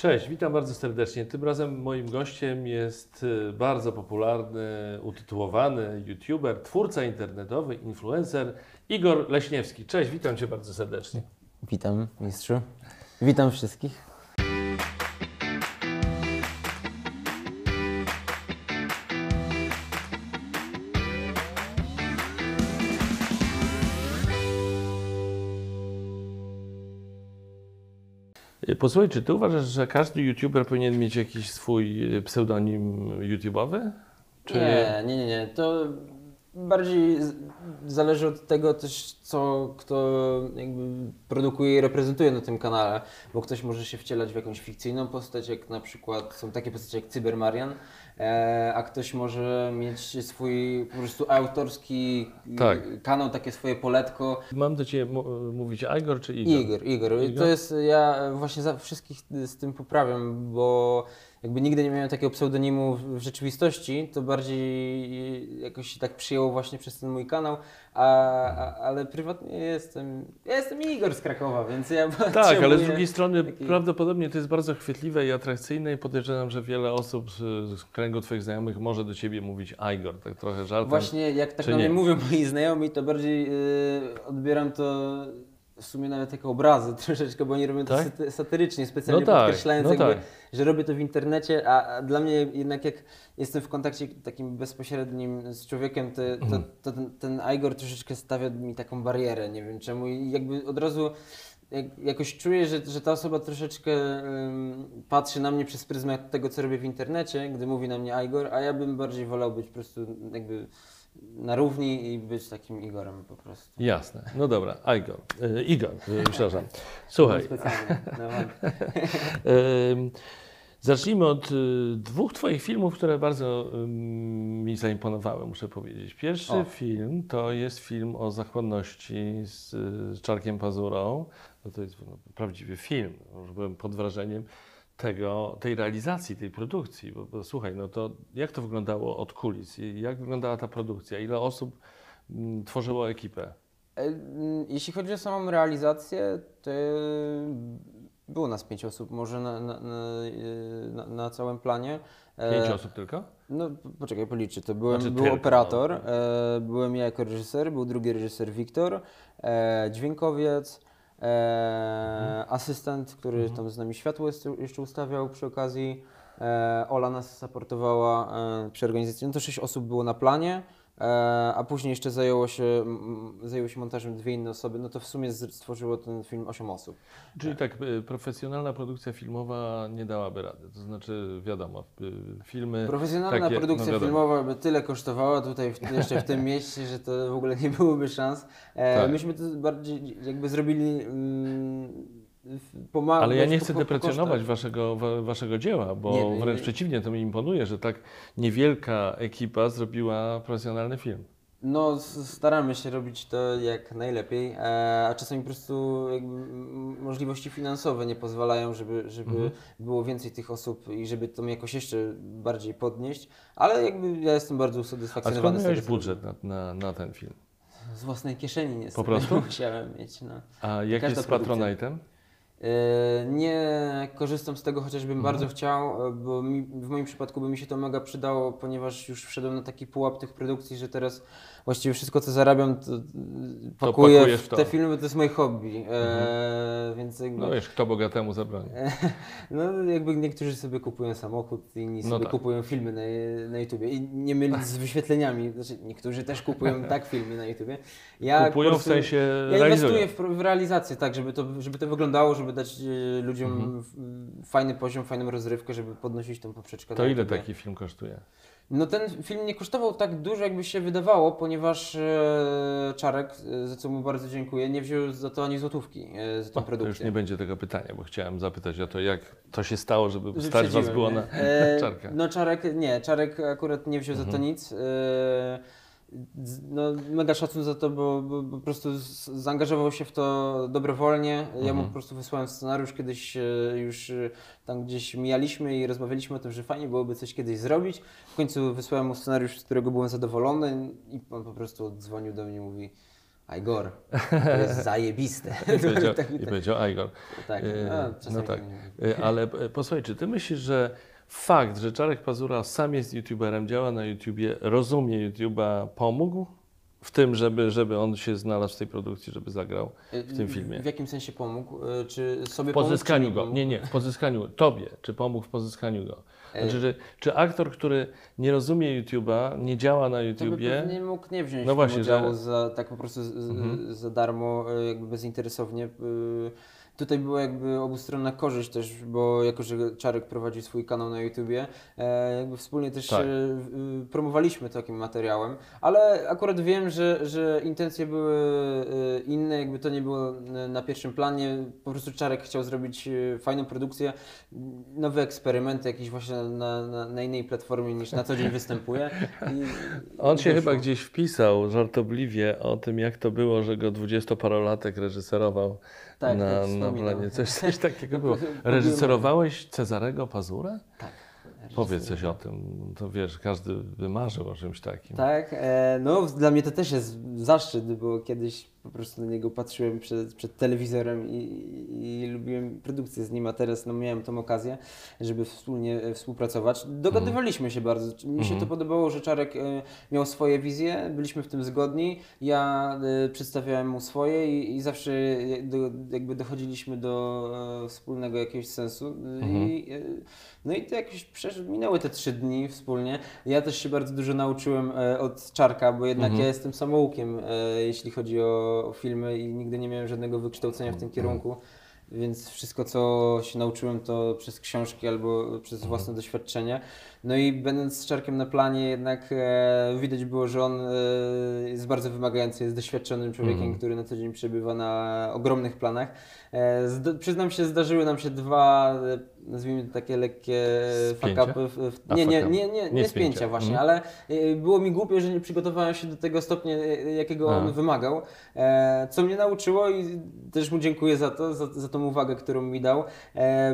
Cześć, witam bardzo serdecznie. Tym razem moim gościem jest y, bardzo popularny, utytułowany youtuber, twórca internetowy, influencer Igor Leśniewski. Cześć, witam Cię bardzo serdecznie. Witam, mistrzu. Witam wszystkich. Posłuchaj, czy Ty uważasz, że każdy youtuber powinien mieć jakiś swój y, pseudonim YouTube'owy? Czy... Nie, nie, nie, nie. To bardziej zależy od tego też, co kto jakby produkuje i reprezentuje na tym kanale, bo ktoś może się wcielać w jakąś fikcyjną postać, jak na przykład są takie postacie jak Cybermarian, a ktoś może mieć swój po prostu autorski Tak. e, kanał, takie swoje poletko. Mam do Ciebie mówić Igor czy Igor? Igor, Igor. I Igor? To jest, ja właśnie za wszystkich z tym poprawiam, bo jakby nigdy nie miałem takiego pseudonimu w- rzeczywistości, to bardziej jakoś się tak przyjęło właśnie przez ten mój kanał, a, a, ale prywatnie jestem, ja jestem Igor z Krakowa, więc ja Tak, ale z drugiej strony taki- prawdopodobnie to jest bardzo chwytliwe i atrakcyjne i podejrzewam, że wiele osób z, kręgu Twoich znajomych może do Ciebie mówić Igor, tak trochę żartem. Właśnie jak tak na mnie nie? mówią moi znajomi, to bardziej y, odbieram to w sumie nawet jako obrazy troszeczkę, bo oni robią to Tak? saty- satyrycznie, specjalnie No tak, podkreślając no jakby, tak. że robię to w internecie, a, a dla mnie jednak jak jestem w kontakcie takim bezpośrednim z człowiekiem, to, to, Mhm. to ten, ten Igor troszeczkę stawia mi taką barierę, nie wiem czemu i jakby od razu jak, jakoś czuję, że, że ta osoba troszeczkę ym, patrzy na mnie przez pryzmat tego, co robię w internecie, gdy mówi na mnie Igor, a ja bym bardziej wolał być po prostu jakby na równi i być takim Igorem po prostu. Jasne, no dobra, Igor, e, Igor, e, przepraszam. Słuchaj, Specjalnie. No, Ym, Zacznijmy od y, dwóch Twoich filmów, które bardzo mi zaimponowały, muszę powiedzieć. Pierwszy O. film to jest film o zachłanności z, z Czarkiem Pazurą. No to jest no, prawdziwy film. Już byłem pod wrażeniem tego, tej realizacji, tej produkcji. Bo, bo słuchaj, no to jak to wyglądało od kulis? Jak wyglądała ta produkcja? Ile osób mm, tworzyło ekipę? E, mm, Jeśli chodzi o samą realizację, to było nas pięć osób może na, na, na, e, na, całym planie. E, Pięć osób tylko? No poczekaj, policzę. To byłem, Znaczy był tylko, operator, no. byłem ja jako reżyser, był drugi reżyser Wiktor, dźwiękowiec, e, Mhm. asystent, który tam z nami światło jeszcze, jeszcze ustawiał przy okazji. E, Ola nas supportowała e, przy organizacji. No to sześć osób było na planie. E, a później jeszcze zajęło się, m, zajęły się montażem dwie inne osoby, no to w sumie stworzyło ten film osiem osób. Czyli tak, y, profesjonalna produkcja filmowa nie dałaby rady. To znaczy, wiadomo, filmy. Profesjonalna takie, produkcja no filmowa by tyle kosztowała tutaj w, jeszcze w tym mieście, że to w ogóle nie byłoby szans. E, Tak. Myśmy to bardziej jakby zrobili mm, pomału. Ale ja wiesz, nie chcę deprecjonować waszego, wa, waszego dzieła, bo Nie, nie, wręcz nie. przeciwnie, to mi imponuje, że tak niewielka ekipa zrobiła profesjonalny film. No, staramy się robić to jak najlepiej, e, a czasami po prostu możliwości finansowe nie pozwalają, żeby, żeby Mhm. było więcej tych osób i żeby tą jakoś jeszcze bardziej podnieść, ale jakby ja jestem bardzo A usatysfakcjonowany skąd z tego, miałeś budżet na, na, na ten film? Z własnej kieszeni niestety Po prostu? musiałem mieć, no. A jak Każda jest z. Patronite'em? E, Nie korzystam z tego, chociażbym Mhm. bardzo chciał, e, bo mi, w moim przypadku by mi się to mega przydało, ponieważ już wszedłem na taki pułap tych produkcji, że teraz właściwie wszystko, co zarabiam, to, e, pakuję w w to. Mhm. te filmy, to jest moje hobby. E, więc jakby, No wiesz, kto bogatemu zabroni. no, jakby niektórzy sobie kupują samochód, inni No sobie tak. kupują filmy na, na YouTubie. I nie mylić z wyświetleniami, znaczy niektórzy też kupują tak filmy na YouTubie. Ja Kupują po w prostu- sensie ja realizują. inwestuję w, w realizację, tak, żeby to, żeby to wyglądało, żeby dać e, ludziom Mhm. w- fajny poziom, fajną rozrywkę, żeby podnosić tą poprzeczkę. To ile taki film kosztuje? No ten film nie kosztował tak dużo, jakby się wydawało, ponieważ e, Czarek, e, za co mu bardzo dziękuję, nie wziął za to ani złotówki e, za tą produkcję. już nie będzie tego pytania, bo chciałem zapytać o to, jak to się stało, żeby stać was było na E, czarka. No Czarek, nie, Czarek akurat nie wziął za to nic. E, no, mega szacun za to, bo, bo, bo po prostu zaangażował się w to dobrowolnie. Ja mu po prostu wysłałem scenariusz, kiedyś e, już e, tam gdzieś mijaliśmy i rozmawialiśmy o tym, że fajnie byłoby coś kiedyś zrobić. W końcu wysłałem mu scenariusz, z którego byłem zadowolony i on po prostu dzwonił do mnie i mówi Igor, to jest zajebiste. I powiedział, Tak, i powiedział Igor. tak, E, no, czasami no tak. E, Ale e, posłuchaj, czy ty myślisz, że fakt, że Czarek Pazura sam jest youtuberem, działa na YouTubie, rozumie YouTube'a, pomógł w tym, żeby, żeby on się znalazł w tej produkcji, żeby zagrał w tym filmie? W jakim sensie pomógł? Y, Czy sobie pozyskaniu pomógł, go. Nie, nie, w pozyskaniu tobie. Czy pomógł w pozyskaniu go? E, Znaczy, czy, czy aktor, który nie rozumie YouTube'a, nie działa na YouTubie, pewnie mógł nie wziąć No właśnie, udziału że- za, tak po prostu z, Mhm. za darmo, jakby bezinteresownie. y. Tutaj była jakby obustronna korzyść też, bo jako, że Czarek prowadzi swój kanał na YouTubie, e, jakby wspólnie też Tak. e, promowaliśmy takim materiałem, ale akurat wiem, że, że intencje były e, inne, jakby to nie było na pierwszym planie. Po prostu Czarek chciał zrobić fajną produkcję, nowy eksperyment jakiś właśnie na, na, na innej platformie niż na co dzień występuje. I, On się wyszło. chyba gdzieś wpisał żartobliwie o tym, jak to było, że go dwudziestoparolatek reżyserował Tak, na, tak, na planie. Coś, coś takiego było. Mówiłem- Reżyserowałeś Cezarego Pazurę? Tak. Powiedz coś o tym. To wiesz, każdy by marzył o czymś takim. Tak, e, no dla mnie to też jest zaszczyt, bo kiedyś po prostu na niego patrzyłem przed, przed telewizorem i, i, i lubiłem produkcję z nim, a teraz no, miałem tą okazję, żeby wspólnie e, współpracować. Dogadywaliśmy się bardzo. Mi się to podobało, że Czarek e, miał swoje wizje, byliśmy w tym zgodni, ja e, przedstawiałem mu swoje i, i zawsze e, do, jakby dochodziliśmy do e, wspólnego jakiegoś sensu. E, I, e, no i to jakoś przecież minęły te trzy dni wspólnie. Ja też się bardzo dużo nauczyłem od Czarka, bo jednak ja jestem samoukiem, jeśli chodzi o, o filmy i nigdy nie miałem żadnego wykształcenia w tym kierunku. Więc wszystko, co się nauczyłem, to przez książki albo przez własne doświadczenie. No i będąc z Czarkiem na planie, jednak e, widać było, że on e, jest bardzo wymagający, jest doświadczonym człowiekiem, który na co dzień przebywa na ogromnych planach. E, przyznam się, zdarzyły nam się dwa, e, nazwijmy to takie lekkie A, Nie, nie, nie, nie, Nie spięcia. właśnie, Mhm. ale e, było mi głupio, że nie przygotowałem się do tego stopnia, e, jakiego on wymagał, e, co mnie nauczyło i też mu dziękuję za to, za, za tą uwagę, którą mi dał,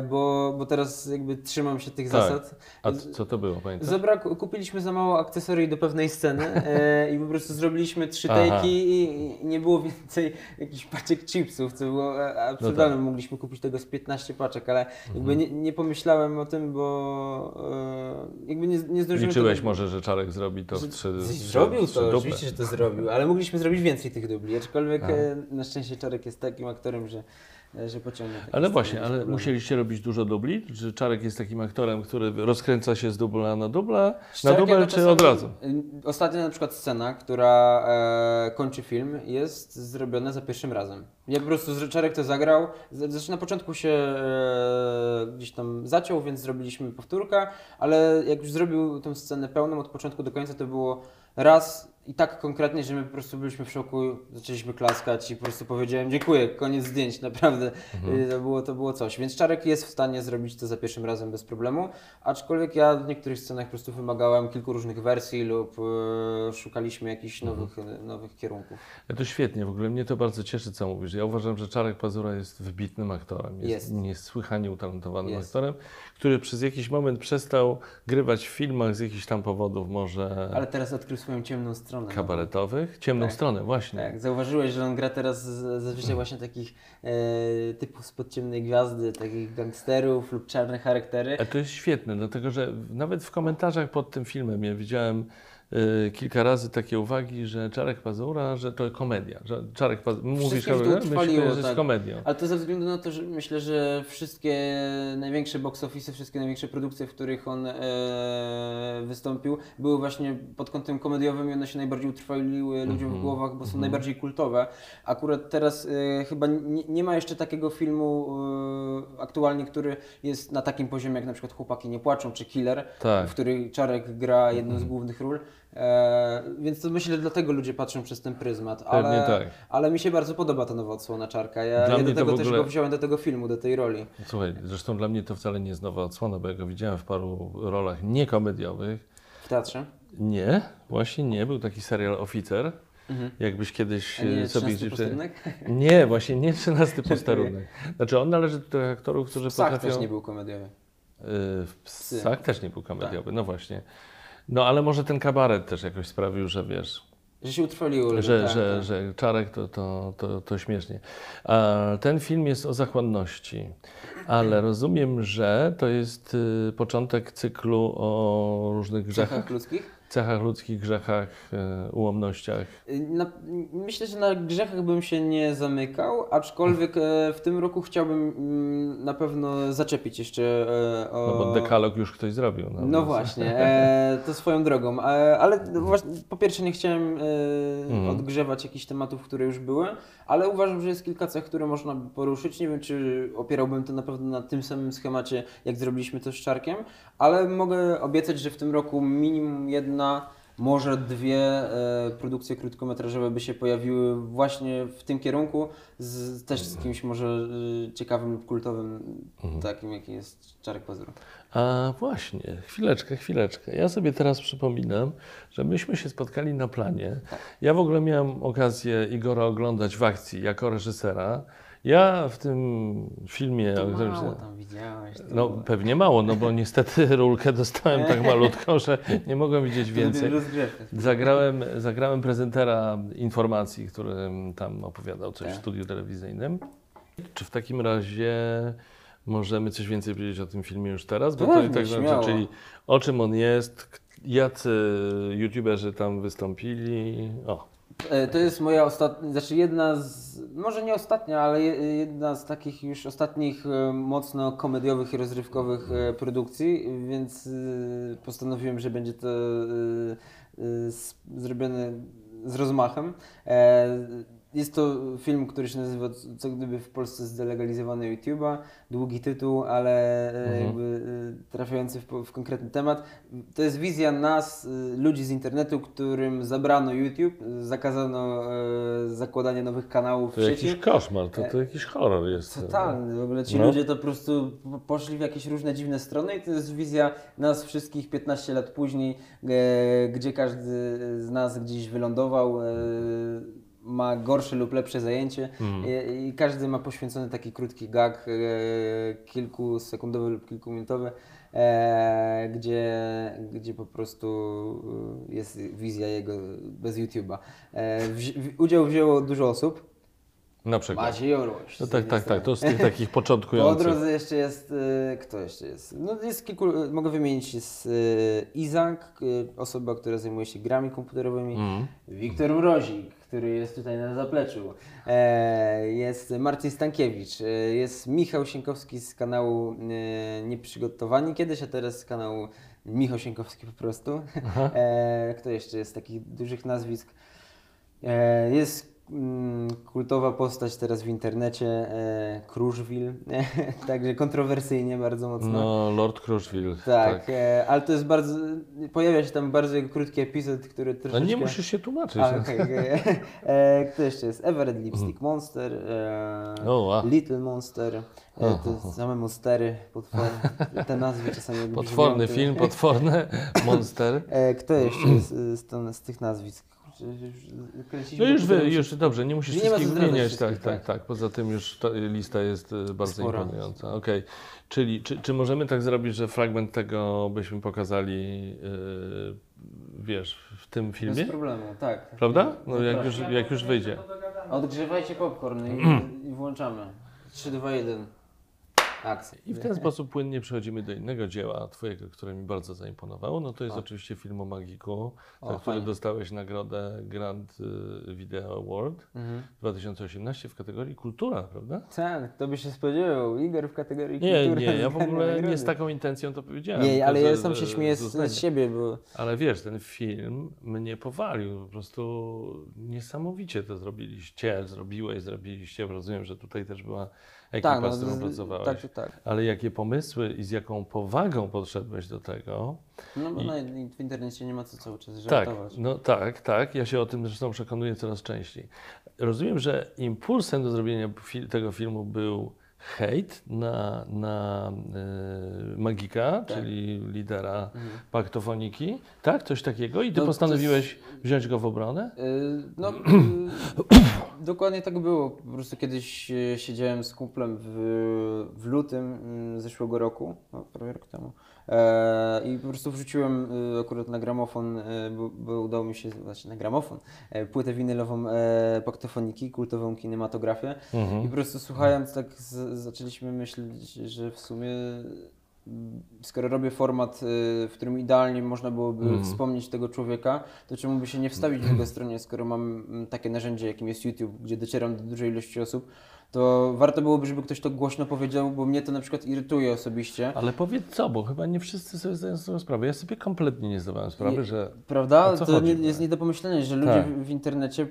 bo, bo teraz jakby trzymam się tych Tak. zasad. A co to było, pamiętasz? Zabrak, kupiliśmy za mało akcesorii do pewnej sceny i po prostu zrobiliśmy trzy tejki i, nie było więcej jakichś paczek chipsów, co było absurdalne. tak. Mogliśmy kupić tego z 15 paczek, ale jakby Mhm. nie, nie pomyślałem o tym, bo e, jakby nie, nie zdążyłem Liczyłeś tego... może, że Czarek zrobi to w trzy, zrobił trzy to, oczywiście, że to zrobił, ale mogliśmy zrobić więcej tych dubli, aczkolwiek e, na szczęście Czarek jest takim aktorem, że, że pociągnie. takie Ale właśnie, ale problemu. musieliście robić dużo dubli? Czy Czarek jest takim aktorem, który rozkręca się z dubla na dubla? Na dubel czy od razu? y, Ostatnia na przykład scena, która e, kończy film, jest zrobiona za pierwszym razem. Ja po prostu Czarek to zagrał. Zresztą na początku się e, gdzieś tam zaciął, więc zrobiliśmy powtórkę, ale jak już zrobił tę scenę pełną od początku do końca, to było raz i tak konkretnie, że my po prostu byliśmy w szoku, zaczęliśmy klaskać i po prostu powiedziałem dziękuję, koniec zdjęć, naprawdę. Y, To, było, to było coś. Więc Czarek jest w stanie zrobić to za pierwszym razem bez problemu, aczkolwiek ja w niektórych scenach po prostu wymagałem kilku różnych wersji lub e, szukaliśmy jakichś nowych, nowych kierunków. Ja to świetnie, w ogóle mnie to bardzo cieszy, co mówisz. Ja uważam, że Czarek Pazura jest wybitnym aktorem. Jest, Jest. niesłychanie utalentowanym Jest. aktorem, który przez jakiś moment przestał grywać w filmach z jakichś tam powodów, może Ale teraz odkrył swoją ciemną stronę. kabaretowych. Ciemną Tak. stronę, właśnie. Tak, zauważyłeś, że on gra teraz zazwyczaj właśnie takich e, typów spod ciemnej gwiazdy, takich gangsterów lub czarne charaktery. A to jest świetne, dlatego że nawet w komentarzach pod tym filmem ja widziałem kilka razy takie uwagi, że Czarek Pazura, że to komedia. Że Czarek Pazura, mówisz, że myślę, że jest tak. komedią. Ale to ze względu na to, że myślę, że wszystkie największe box office, wszystkie największe produkcje, w których on e, wystąpił, były właśnie pod kątem komediowym i one się najbardziej utrwaliły ludziom w głowach, bo są najbardziej kultowe. Akurat teraz e, chyba nie, nie ma jeszcze takiego filmu e, aktualnie, który jest na takim poziomie jak na przykład Chłopaki nie płaczą czy Killer, Tak. w której Czarek gra jedną z głównych ról. E, więc to myślę, że dlatego ludzie patrzą przez ten pryzmat. Ale, tak. ale mi się bardzo podoba ta nowa odsłona Czarka. Ja, ja do tego w też ogóle- go wziąłem do tego filmu, do tej roli. Słuchaj, zresztą dla mnie to wcale nie jest nowa odsłona, bo ja go widziałem w paru rolach niekomediowych. W teatrze. Nie, właśnie nie. Był taki serial Oficer. Mhm. Jakbyś kiedyś A nie e, sobie 13 gdzieś... posterunek? Nie, właśnie nie 13 posterunek. Znaczy on należy do tych aktorów, którzy W psach potrafią... też nie był komediowy. Y, W psach też nie był komediowy, no właśnie. No ale może ten kabaret też jakoś sprawił, że wiesz, Że się utrwaliło. że, tak, że, tak. że Czarek to, to, to, to śmiesznie. Ten film jest o zachłanności, ale rozumiem, że to jest y, początek cyklu o różnych grzechach, cechach ludzkich. Cechach ludzkich, grzechach, y, ułomnościach. Y, Na, myślę, że na grzechach bym się nie zamykał, aczkolwiek e, w tym roku chciałbym mm, na pewno zaczepić jeszcze e, o... No bo dekalog już ktoś zrobił. No, No właśnie, e, to swoją drogą. E, ale właśnie, po pierwsze nie chciałem e, Mhm. odgrzewać jakichś tematów, które już były, ale uważam, że jest kilka cech, które można by poruszyć. Nie wiem, czy opierałbym to na pewno na tym samym schemacie, jak zrobiliśmy to z Czarkiem, ale mogę obiecać, że w tym roku minimum jedna, może dwie e, produkcje krótkometrażowe by się pojawiły właśnie w tym kierunku, z, też z kimś może e, ciekawym lub kultowym, Mhm. takim jaki jest Czarek Pazur. A właśnie, chwileczkę, chwileczkę. Ja sobie teraz przypominam, że myśmy się spotkali na planie. Ja w ogóle miałem okazję Igora oglądać w akcji jako reżysera. Ja w tym filmie, To mało tam widziałeś. To no pewnie mało, no bo niestety rulkę dostałem tak malutką, że nie mogłem widzieć więcej. Zagrałem, zagrałem prezentera informacji, który tam opowiadał coś w Tak. studiu telewizyjnym. Czy w takim razie możemy coś więcej powiedzieć o tym filmie już teraz? Bo to i tak śmiało. czyli o czym on jest, jacy youtuberzy tam wystąpili. O, To jest moja ostatnia, znaczy jedna z, może nie ostatnia, ale je- jedna z takich już ostatnich e, mocno komediowych i rozrywkowych e, produkcji, więc e, postanowiłem, że będzie to e, e, zrobione z rozmachem. E, Jest to film, który się nazywa co gdyby w Polsce zdelegalizowany YouTube'a. Długi tytuł, ale e, Mhm. jakby e, trafiający w, w konkretny temat. To jest wizja nas, y, ludzi z internetu, którym zabrano YouTube, zakazano e, zakładanie nowych kanałów to w jakiś sieci. koszmar, to, to jakiś horror jest. Totalny, w ogóle ci No. ludzie to po prostu po- poszli w jakieś różne dziwne strony i to jest wizja nas wszystkich 15 lat później, e, gdzie każdy z nas gdzieś wylądował, e, ma gorsze lub lepsze zajęcie Mm. i, i każdy ma poświęcony taki krótki gag, e, kilkusekundowy lub kilkuminutowy, e, gdzie, gdzie po prostu e, jest wizja jego bez YouTube'a. E, w, udział wzięło dużo osób. Na przykład. Maciej Orłoś. No tak, tak, tak. To z tych takich Po początkujących. drodze jeszcze jest, y, kto jeszcze jest? No jest kilku, mogę wymienić, jest y, Izak, osoba, która zajmuje się grami komputerowymi, Mm. Wiktor Mrozik, który jest tutaj na zapleczu, e, jest Marcin Stankiewicz, e, jest Michał Sienkowski z kanału e, Nieprzygotowani kiedyś, a teraz z kanału Michał Sienkowski po prostu. Kto jeszcze jest z takich dużych nazwisk? Jest kultowa postać teraz w internecie, e, Kruszwil, także kontrowersyjnie bardzo mocno. No, Lord Crushville. tak, E, ale to jest bardzo, pojawia się tam bardzo krótki epizod, który No troszeczkę... nie musisz się tłumaczyć. A, okej, okej. e, Kto jeszcze jest? Everett Lipstick Monster, e, O, wow. Little Monster, e, to same monstery, potwory, te nazwy czasami brzmią, Potworny to- film, potworne monster. E, Kto jeszcze jest e, z, to- z tych nazwisk? Kręciliśmy No już, wy, już dobrze, nie musisz wszystkich wymieniać. Tak, wszystkich, tak, tak. Poza tym już ta lista jest e, bardzo Spora. imponująca. Okej. Czyli czy, czy możemy tak zrobić, że fragment tego byśmy pokazali, e, wiesz, w tym filmie? Bez problemu, tak. Prawda? No jak już, jak już wyjdzie. Odgrzewajcie popcorn i, i włączamy. 3, 2, 1. I w ten sposób płynnie przechodzimy do innego dzieła Twojego, które mi bardzo zaimponowało. No to jest O. oczywiście film o Magiku, O, za który fajnie. dostałeś nagrodę Grand y, Video Award Mhm. 2018 w kategorii kultura, prawda? Tak, to by się spodziewał. Igor w kategorii Nie, kultura nie, ja w ogóle nagrody. nie z taką intencją to powiedziałem. Nie, ale ja sam się śmieję z siebie, bo Ale wiesz, ten film mnie powalił. Po prostu niesamowicie to zrobiliście, zrobiłeś, zrobiliście. Rozumiem, że tutaj też była ekipa, tak, no, z którą pracowałeś. tak, tak, tak. Ale jakie pomysły i z jaką powagą podszedłeś do tego. No bo I- na, w internecie nie ma co cały czas Tak, żartować. no tak, tak. Ja się o tym zresztą przekonuję coraz częściej. Rozumiem, że impulsem do zrobienia fi- tego filmu był hejt na, na y, Magika, czyli lidera Mhm. paktofoniki. Tak, coś takiego? I ty No, postanowiłeś wziąć go w obronę? Y, No, y, dokładnie tak było. Po prostu kiedyś e, siedziałem z kumplem w, w lutym mm, zeszłego roku, no, prawie rok temu. E, I po prostu wrzuciłem e, akurat na gramofon, e, bo, bo udało mi się, znaczy na gramofon, e, płytę winylową e, Paktofoniki, kultową kinematografię. Mhm. I po prostu słuchając tak z, zaczęliśmy myśleć, że w sumie skoro robię format, y, w którym idealnie można byłoby Mhm. wspomnieć tego człowieka, to czemu by się nie wstawić w jego stronie, skoro mam mm, takie narzędzie, jakim jest YouTube, gdzie docieram do dużej ilości osób, to warto byłoby, żeby ktoś to głośno powiedział, bo mnie to na przykład irytuje osobiście. Ale powiedz co, bo chyba nie wszyscy sobie zdają tego sprawę. Ja sobie kompletnie nie zdawałem sprawy, Nie- że... Prawda? To chodzi? nie, jest nie do pomyślenia, że ludzie Tak. w, w internecie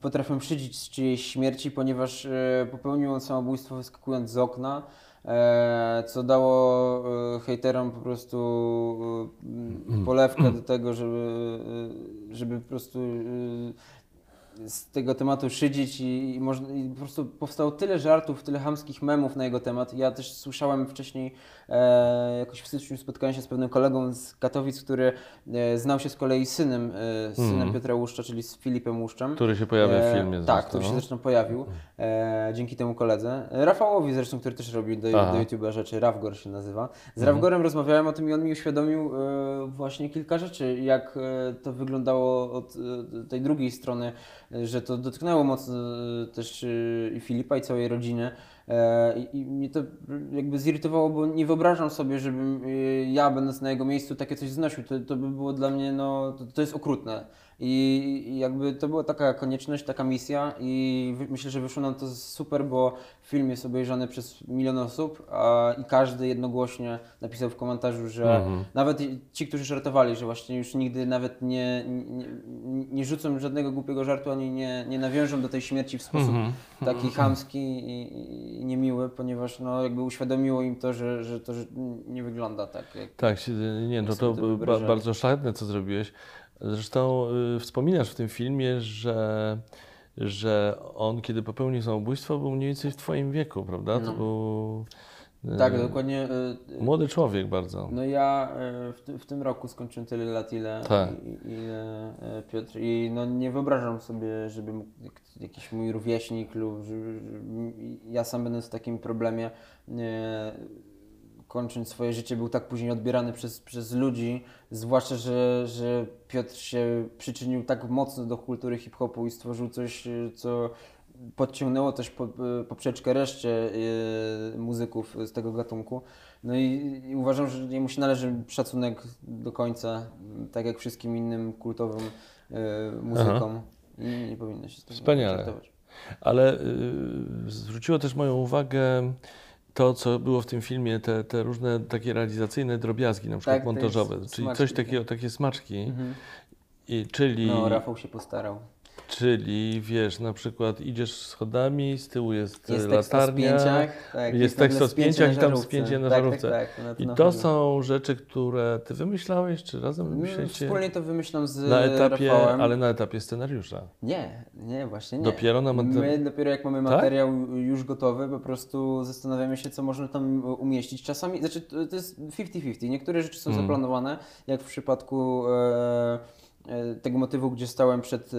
potrafią szydzić z czyjejś śmierci, ponieważ e, popełnił on samobójstwo wyskakując z okna, co dało e, hejterom po prostu e, polewkę do tego, żeby, e, żeby po prostu e, z tego tematu szydzić i, i, można, i po prostu powstało tyle żartów, tyle chamskich memów na jego temat. Ja też słyszałem wcześniej, e, jakoś w styczniu spotkałem się z pewnym kolegą z Katowic, który e, znał się z kolei synem, e, synem Mhm. Piotra Łuszcza, czyli z Filipem Łuszczem. Który się pojawia w filmie E, tak, który się zresztą pojawił e, dzięki temu koledze. E, Rafałowi zresztą, który też robi do, Aha. do YouTube'a rzeczy, Rawgor się nazywa. Z Mhm. Rawgorem rozmawiałem o tym i on mi uświadomił e, właśnie kilka rzeczy, jak e, to wyglądało od e, tej drugiej strony, e, że to dotknęło mocno e, też e, i Filipa i całej rodziny. E, I, mnie to jakby zirytowało, bo nie wyobrażam sobie, żebym e, ja, będąc na jego miejscu, takie coś znosił. To, to by było dla mnie, no, to, to jest okrutne. I, jakby to była taka konieczność, taka misja i myślę, że wyszło nam to super, bo film jest obejrzany przez milion osób a, i każdy jednogłośnie napisał w komentarzu, że Mhm. nawet ci, którzy żartowali, że właśnie już nigdy nawet nie, nie, nie rzucą żadnego głupiego żartu, ani nie, nie nawiążą do tej śmierci w sposób Mhm. taki chamski i, i niemiły, ponieważ no, jakby uświadomiło im to, że, że to że nie wygląda tak. Jak... Tak, nie, no to to ba, bardzo szlachetne, co zrobiłeś. Zresztą y, wspominasz w tym filmie, że, że on, kiedy popełnił samobójstwo, był mniej więcej w twoim wieku, prawda? To No. był y, Tak, dokładnie. y, młody człowiek bardzo. No ja w, w tym roku skończyłem tyle lat, ile, Tak. i- ile Piotr i no nie wyobrażam sobie, żeby jakiś mój rówieśnik lub ja sam będąc w takim problemie kończąc swoje życie był tak później odbierany przez, przez ludzi, zwłaszcza, że, że Piotr się przyczynił tak mocno do kultury hip-hopu i stworzył coś, e, co podciągnęło też e, poprzeczkę reszcie e, muzyków z tego gatunku. No i, i uważam, że jemu się należy szacunek do końca, tak jak wszystkim innym kultowym muzykom. I nie powinno się z tego Wspaniale. traktować. Ale y, zwróciło też moją uwagę to, co było w tym filmie, te, te różne takie realizacyjne drobiazgi, na przykład Tak, montażowe, czyli smaczki, coś tak. takiego, takie smaczki, Mhm. i, czyli, No, Rafał się postarał. Czyli wiesz, na przykład idziesz schodami, z tyłu jest, Jest tekst latarnia, spięciach. Tak, jest tekst o spięciach i tam spięcie na tak, żarówce. Tak, tak, to I to pewno. są rzeczy, które ty wymyślałeś, czy razem Mm, wymyśleliście Wspólnie to wymyślam z na etapie, Rafałem. ale na etapie scenariusza. Nie, nie, właśnie nie. Dopiero na monta- My dopiero jak mamy Tak? materiał już gotowy, po prostu zastanawiamy się, co można tam umieścić. Czasami, znaczy to jest 50-50. Niektóre rzeczy są Mhm. zaplanowane, jak w przypadku e, tego motywu, gdzie stałem przed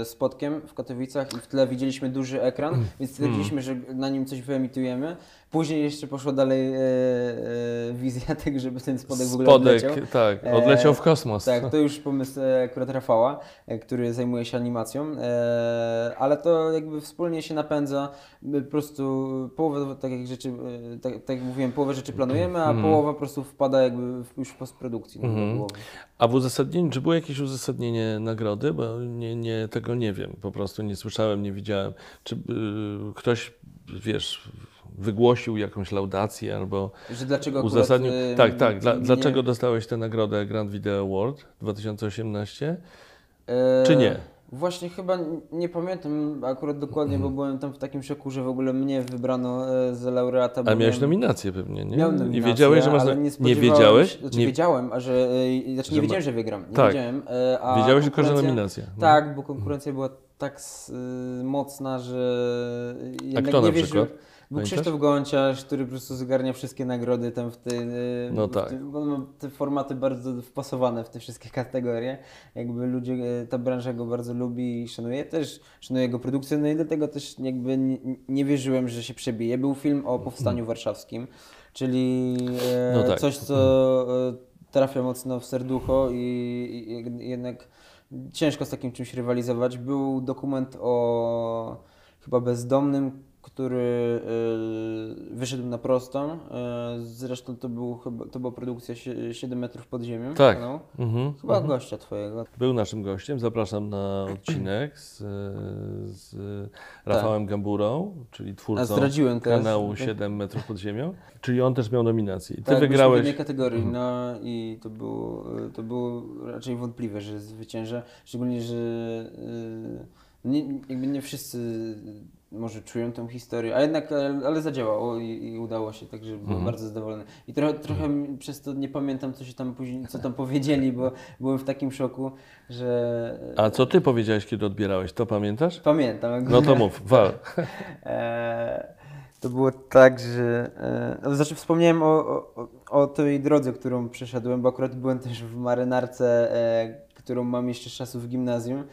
e, spotkiem w Katowicach i w tle widzieliśmy duży ekran, Mm. więc stwierdziliśmy, że na nim coś wyemitujemy. Później jeszcze poszła dalej e, e, wizja tego, żeby ten spodek w ogóle Spodek, odleciał. tak, E, odleciał w kosmos. Tak, to już pomysł e, akurat Rafała, e, który zajmuje się animacją, e, ale to jakby wspólnie się napędza. Po prostu połowę takich rzeczy, e, tak, tak jak mówiłem, połowę rzeczy planujemy, a Mhm. połowa po prostu wpada jakby w, już w postprodukcji. głowy. A w uzasadnieniu, czy było jakieś uzasadnienie nagrody? Bo nie, nie, tego nie wiem, po prostu nie słyszałem, nie widziałem. Czy y, ktoś, wiesz, wygłosił jakąś laudację albo Że dlaczego akurat, uzasadnił? e, Tak, tak. Dla, Dlaczego dostałeś tę nagrodę Grand Video Award 2018? e, czy nie? Właśnie chyba nie pamiętam akurat dokładnie, Mhm. bo byłem tam w takim szoku, że w ogóle mnie wybrano e, za laureata. Ale miałeś nominację pewnie, nie? Miałem I nominację, wiedziałeś, że masz... ale nie, nie wiedziałeś? Znaczy Nie, wiedziałem, a że, e, znaczy nie wiedziałem, że wygram. Nie Tak. wiedziałem. A wiedziałeś tylko, że nominacja. No. Tak, bo konkurencja była tak y, mocna, że jednak kto nie na przykład? Był? Krzysztof Gonciarz, który po prostu zgarnia wszystkie nagrody tam w tej. y, No tak. tym- on ma te formaty bardzo wpasowane w te wszystkie kategorie. Jakby ludzie, y, ta branża go bardzo lubi i szanuje. Też szanuję jego produkcję, no i dlatego też jakby nie, nie wierzyłem, że się przebije. Był film o powstaniu warszawskim, czyli e, No tak. coś, co e, trafia mocno w serducho i, i, i jednak ciężko z takim czymś rywalizować. Był dokument o chyba bezdomnym, który e, wyszedł na prostą. E, zresztą to, był, chyba, to była produkcja sie- 7 metrów pod ziemią. Tak. kanału. Mhm. Chyba gościa twojego. Był naszym gościem. Zapraszam na odcinek z, z Rafałem Gamburą, czyli A twórcą zdradziłem teraz. kanału 7 metrów pod ziemią. Czyli on też miał nominację. I ty Tak, byliśmy w wygrałeś. jednej kategorii, no i to było, to było raczej wątpliwe, że zwycięża, szczególnie, że nie, jakby nie wszyscy może czują tą historię, a jednak, ale, ale zadziałało i, i udało się, także byłem Mhm. bardzo zadowolony. I trochę, trochę mi- przez to nie pamiętam, co się tam później, co tam powiedzieli, bo byłem w takim szoku, że... A co ty powiedziałeś, kiedy odbierałeś? To pamiętasz? Pamiętam. No to mów, wal. E, to było tak, że. E, no, znaczy, wspomniałem o, o, o tej drodze, którą przeszedłem, bo akurat byłem też w marynarce, e, którą mam jeszcze z czasów w gimnazjum.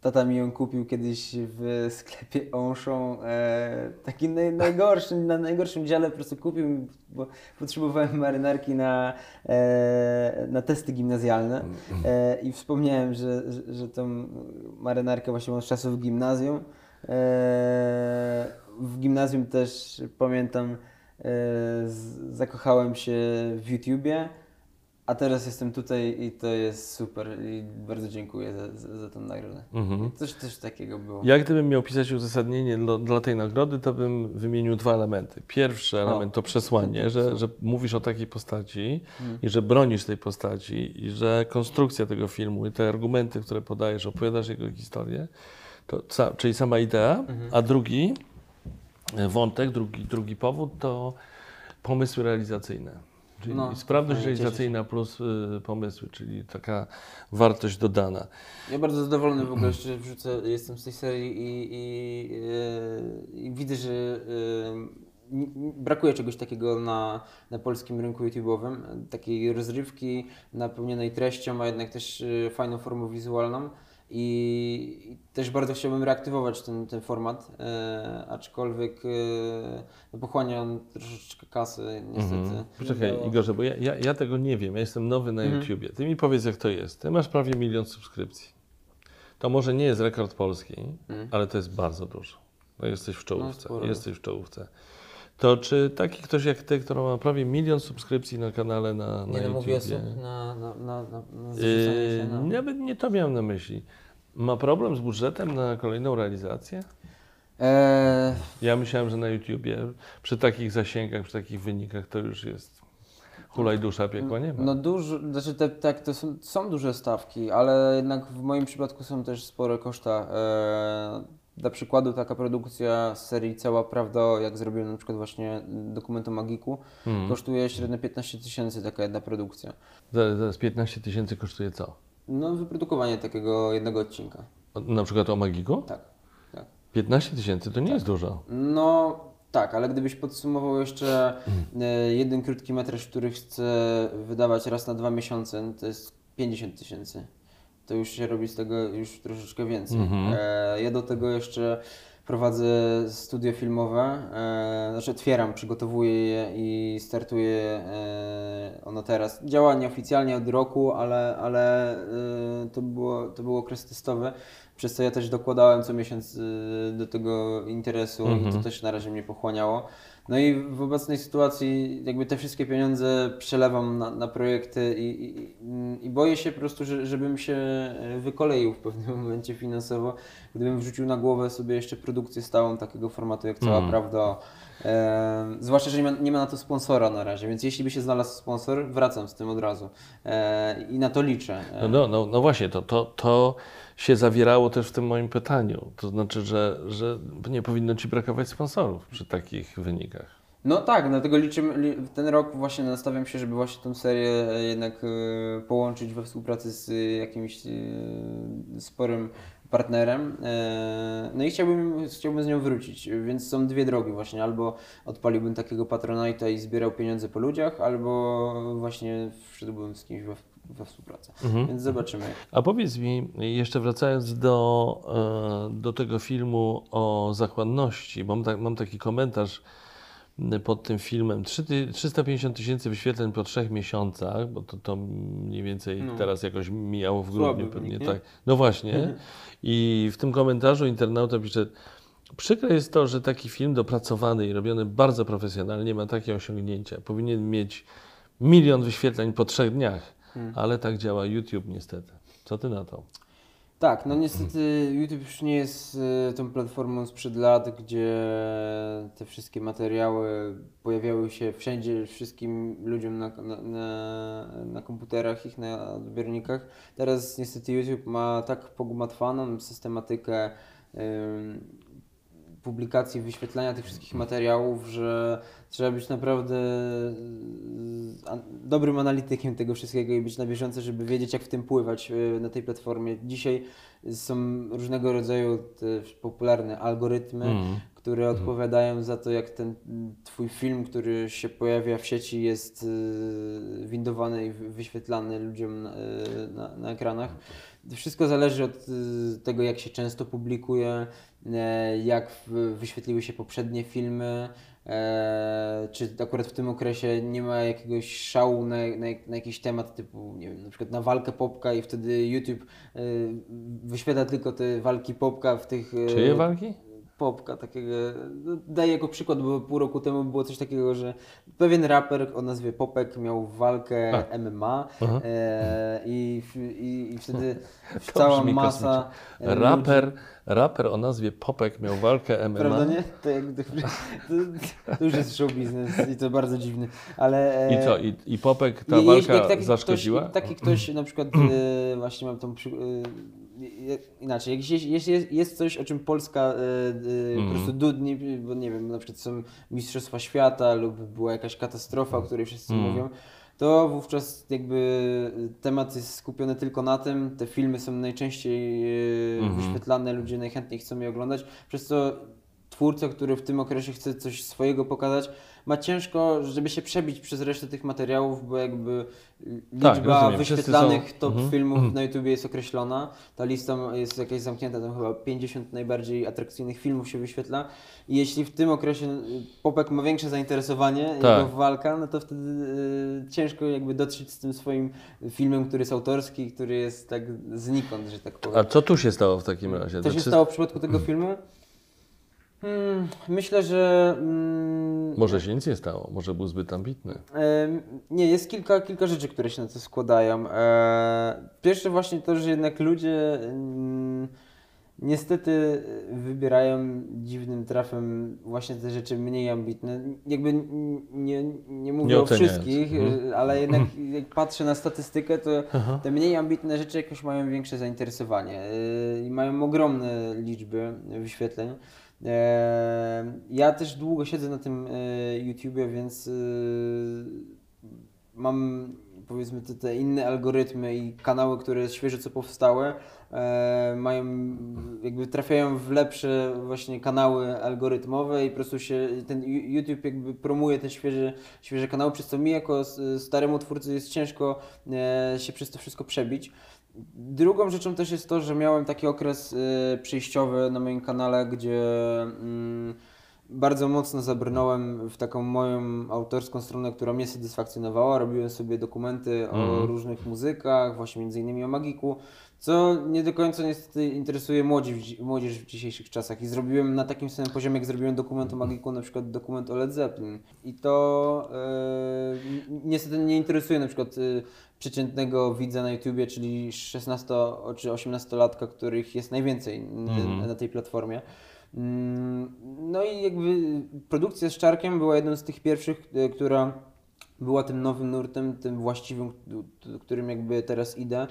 Tata mi ją kupił kiedyś w sklepie Onszą. E, taki naj, najgorszy, na najgorszym dziale po prostu kupił, bo potrzebowałem marynarki na, e, na testy gimnazjalne. E, I wspomniałem, że, że, że tą marynarkę właśnie mam z czasów gimnazjum. E, w gimnazjum też pamiętam, e, z, zakochałem się w YouTubie, a teraz jestem tutaj i to jest super i bardzo dziękuję za, za, za tę nagrodę. Mhm. Coś też takiego było. Ja gdybym miał pisać uzasadnienie dla, dla tej nagrody, to bym wymienił dwa elementy. Pierwszy element to przesłanie, że, że mówisz o takiej postaci i że bronisz tej postaci i że konstrukcja tego filmu i te argumenty, które podajesz, opowiadasz jego historię, to, ca- czyli sama idea, a drugi e, wątek, drugi, drugi powód to pomysły realizacyjne. Czyli No, sprawność realizacyjna plus y, pomysły, czyli taka wartość dodana. Ja bardzo zadowolony w ogóle, jeszcze wrzucę, jestem z tej serii i, i, e, i widzę, że n- brakuje czegoś takiego na, na polskim rynku YouTube'owym, takiej rozrywki napełnionej treścią, a jednak też e, fajną formą wizualną. I, też bardzo chciałbym reaktywować ten, ten format, e, aczkolwiek e, no pochłania on troszeczkę kasy, niestety. Mhm. Poczekaj, No bo- Igorze, bo ja, ja, ja tego nie wiem. Ja jestem nowy na Mhm. YouTubie. Ty mi powiedz, jak to jest. Ty masz prawie milion subskrypcji. To może nie jest rekord polski, Mhm. ale to jest bardzo dużo. No jesteś w czołówce. sporo. jesteś w czołówce. To czy taki ktoś jak ty, który ma prawie milion subskrypcji na kanale na, na Nie no, mówię osób na, na, na, na, yy, się na... nawet nie to miałem na myśli. Ma problem z budżetem na kolejną realizację? Eee, Ja myślałem, że na YouTubie przy takich zasięgach, przy takich wynikach to już jest hulaj dusza, piekła nie ma. No dużo, znaczy te, tak, to są, są duże stawki, ale jednak w moim przypadku są też spore koszta. Eee, dla przykładu taka produkcja z serii Cała Prawda, jak zrobiłem na przykład właśnie dokument o Magiku, Mhm. kosztuje średnio 15 tysięcy taka jedna produkcja. Zaraz, zaraz 15 tysięcy kosztuje co? No wyprodukowanie takiego jednego odcinka. Na przykład o Magiku? Tak, tak. 15 tysięcy to nie jest dużo. No tak, ale gdybyś podsumował jeszcze e, jeden krótki metraż, który chcę wydawać raz na dwa miesiące, no to jest 50 tysięcy. To już się robi z tego już troszeczkę więcej. Mhm. E, ja do tego jeszcze prowadzę studio filmowe, e, znaczy otwieram, przygotowuję je i startuję e, ono teraz. Działa nieoficjalnie od roku, ale, ale e, to, było, to był okres testowy, przez co ja też dokładałem co miesiąc e, do tego interesu i to też na razie mnie pochłaniało. No i w obecnej sytuacji jakby te wszystkie pieniądze przelewam na, na projekty i, i, i boję się po prostu, że, żebym się e, wykoleił w pewnym momencie finansowo, gdybym wrzucił na głowę sobie jeszcze produkcję stałą takiego formatu jak Cała Prawda. E, zwłaszcza, że nie ma, nie ma na to sponsora na razie, więc jeśli by się znalazł sponsor, wracam z tym od razu e, i na to liczę. E, No, no, no, no właśnie, to, to, to się zawierało też w tym moim pytaniu. To znaczy, że, że nie powinno ci brakować sponsorów przy takich wynikach. No tak, dlatego liczymy, ten rok właśnie nastawiam się, żeby właśnie tą serię e, jednak e, połączyć we współpracy z jakimś sporym partnerem. E, no i chciałbym, chciałbym z nią wrócić, więc są dwie drogi właśnie. Albo odpaliłbym takiego Patronite'a i zbierał pieniądze po ludziach, albo właśnie wszedłbym z kimś we, we współpracę. Więc zobaczymy. A powiedz mi, jeszcze wracając do, e, do tego filmu o zachłanności, mam, tak, mam taki komentarz pod tym filmem. Trzy ty- 350 tysięcy wyświetleń po trzech miesiącach, bo to, to mniej więcej No. teraz jakoś mijało w grudniu pewnie. nie? Tak. No właśnie. I w tym komentarzu internauta pisze, przykre jest to, że taki film dopracowany i robiony bardzo profesjonalnie ma takie osiągnięcia. Powinien mieć milion wyświetleń po trzech dniach, Hmm. ale tak działa YouTube niestety. Co ty na to? Tak, no niestety YouTube już nie jest e, tą platformą sprzed lat, gdzie te wszystkie materiały pojawiały się wszędzie, wszystkim ludziom na, na, na, na komputerach, ich na odbiornikach. Teraz niestety YouTube ma tak pogmatwaną systematykę ym, publikacji, wyświetlania tych wszystkich materiałów, że trzeba być naprawdę dobrym analitykiem tego wszystkiego i być na bieżąco, żeby wiedzieć, jak w tym pływać y, na tej platformie. Dzisiaj są różnego rodzaju popularne algorytmy, Mm. które odpowiadają za to, jak ten mm, twój film, który się pojawia w sieci, jest y, windowany i wy- wyświetlany ludziom na, y, na, na ekranach. Wszystko zależy od y, tego, jak się często publikuje, e, jak wyświetliły się poprzednie filmy, e, czy akurat w tym okresie nie ma jakiegoś szału na, na, na jakiś temat typu, nie wiem, na przykład na walkę popka i wtedy YouTube e, wyświetla tylko te walki popka w tych... e, Czyje walki? Popka takiego, no, daję jako przykład, bo pół roku temu było coś takiego, że pewien raper o nazwie Popek miał walkę MMA Aha. e, i, i, i wtedy cała masa e, Raper, raper o nazwie Popek miał walkę MMA. Prawda, nie? To, jak, to, to już jest show business i to bardzo dziwny, ale... I e, co? I, i Popek ta jeśli walka taki zaszkodziła? Ktoś, taki ktoś na przykład, e, właśnie mam tą przy, e, je- inaczej, jeśli, jeśli jest, jest coś, o czym Polska e, e, po prostu dudni, bo nie wiem, na przykład są Mistrzostwa Świata lub była jakaś katastrofa, o której wszyscy mówią, to wówczas jakby temat jest skupiony tylko na tym, te filmy są najczęściej e, wyświetlane, ludzie najchętniej chcą je oglądać, przez co twórca, który w tym okresie chce coś swojego pokazać, ma ciężko, żeby się przebić przez resztę tych materiałów, bo jakby liczba Tak, rozumiem. Wszyscy wyświetlanych są- top Mhm. filmów na YouTubie jest określona. Ta lista jest jakaś zamknięta, tam chyba 50 najbardziej atrakcyjnych filmów się wyświetla. I jeśli w tym okresie y, Popek ma większe zainteresowanie, Tak. jego walka, no to wtedy y, ciężko jakby dotrzeć z tym swoim filmem, który jest autorski, który jest tak znikąd, że tak powiem. A co tu się stało w takim razie? Co się Znaczy, stało w przypadku tego filmu? Hmm, myślę, że. Mm, Może się nic nie stało, może był zbyt ambitny. em, nie, jest kilka, kilka rzeczy, które się na to składają. E, pierwsze, właśnie to, że jednak ludzie mm, niestety wybierają dziwnym trafem właśnie te rzeczy mniej ambitne. Jakby nie, nie mówię Nie o wszystkich, Mhm. e, ale jednak jak patrzę na statystykę, to te mniej ambitne rzeczy jakoś mają większe zainteresowanie e, i mają ogromne liczby wyświetleń. E, Ja też długo siedzę na tym e, YouTubie, więc e, mam powiedzmy te, te inne algorytmy i kanały, które świeżo co powstałe, e, mają jakby trafiają w lepsze właśnie kanały algorytmowe i po prostu się ten YouTube jakby promuje te świeże, świeże kanały, przez co mi jako s- staremu twórcy jest ciężko e, się przez to wszystko przebić. Drugą rzeczą też jest to, że miałem taki okres y, przejściowy na moim kanale, gdzie mm, bardzo mocno zabrnąłem w taką moją autorską stronę, która mnie satysfakcjonowała. Robiłem sobie dokumenty o różnych muzykach, właśnie między innymi o Magiku, co nie do końca niestety interesuje młodzi, w dzi- młodzież w dzisiejszych czasach. I zrobiłem na takim samym poziomie, jak zrobiłem dokument o Magiku, na przykład dokument o Led Zeppelin. I to y, ni- niestety nie interesuje na przykład y, przeciętnego widza na YouTubie, czyli 16 czy 18-latka, których jest najwięcej n- na tej platformie. Mm, No i jakby produkcja z Czarkiem była jedną z tych pierwszych, e, która była tym nowym nurtem, tym właściwym, którym jakby teraz idę,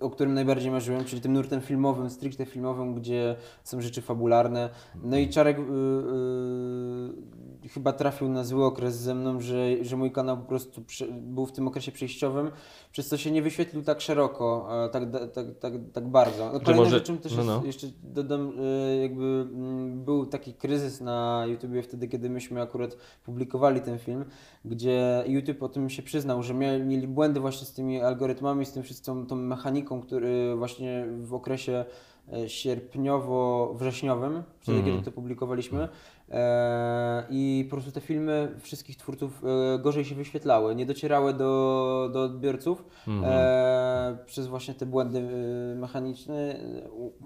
o którym najbardziej marzyłem, czyli tym nurtem filmowym, stricte filmowym, gdzie są rzeczy fabularne. No i Czarek y, y, chyba trafił na zły okres ze mną, że, że mój kanał po prostu prze, był w tym okresie przejściowym, przez co się nie wyświetlił tak szeroko, tak, tak, tak, tak bardzo. No, Kolejną może- rzeczą też no, jest, no. jeszcze dodam, e, jakby mm, był taki kryzys na YouTubie wtedy, kiedy myśmy akurat publikowali ten film, gdzie YouTube o tym się przyznał, że mieli, mieli błędy właśnie z tymi algorytmami, z tym wszystką tą mechaniką, który właśnie w okresie e, sierpniowo-wrześniowym, wtedy Mhm. kiedy to publikowaliśmy. E, I po prostu te filmy wszystkich twórców e, gorzej się wyświetlały, nie docierały do, do odbiorców Mhm. e, przez właśnie te błędy e, mechaniczne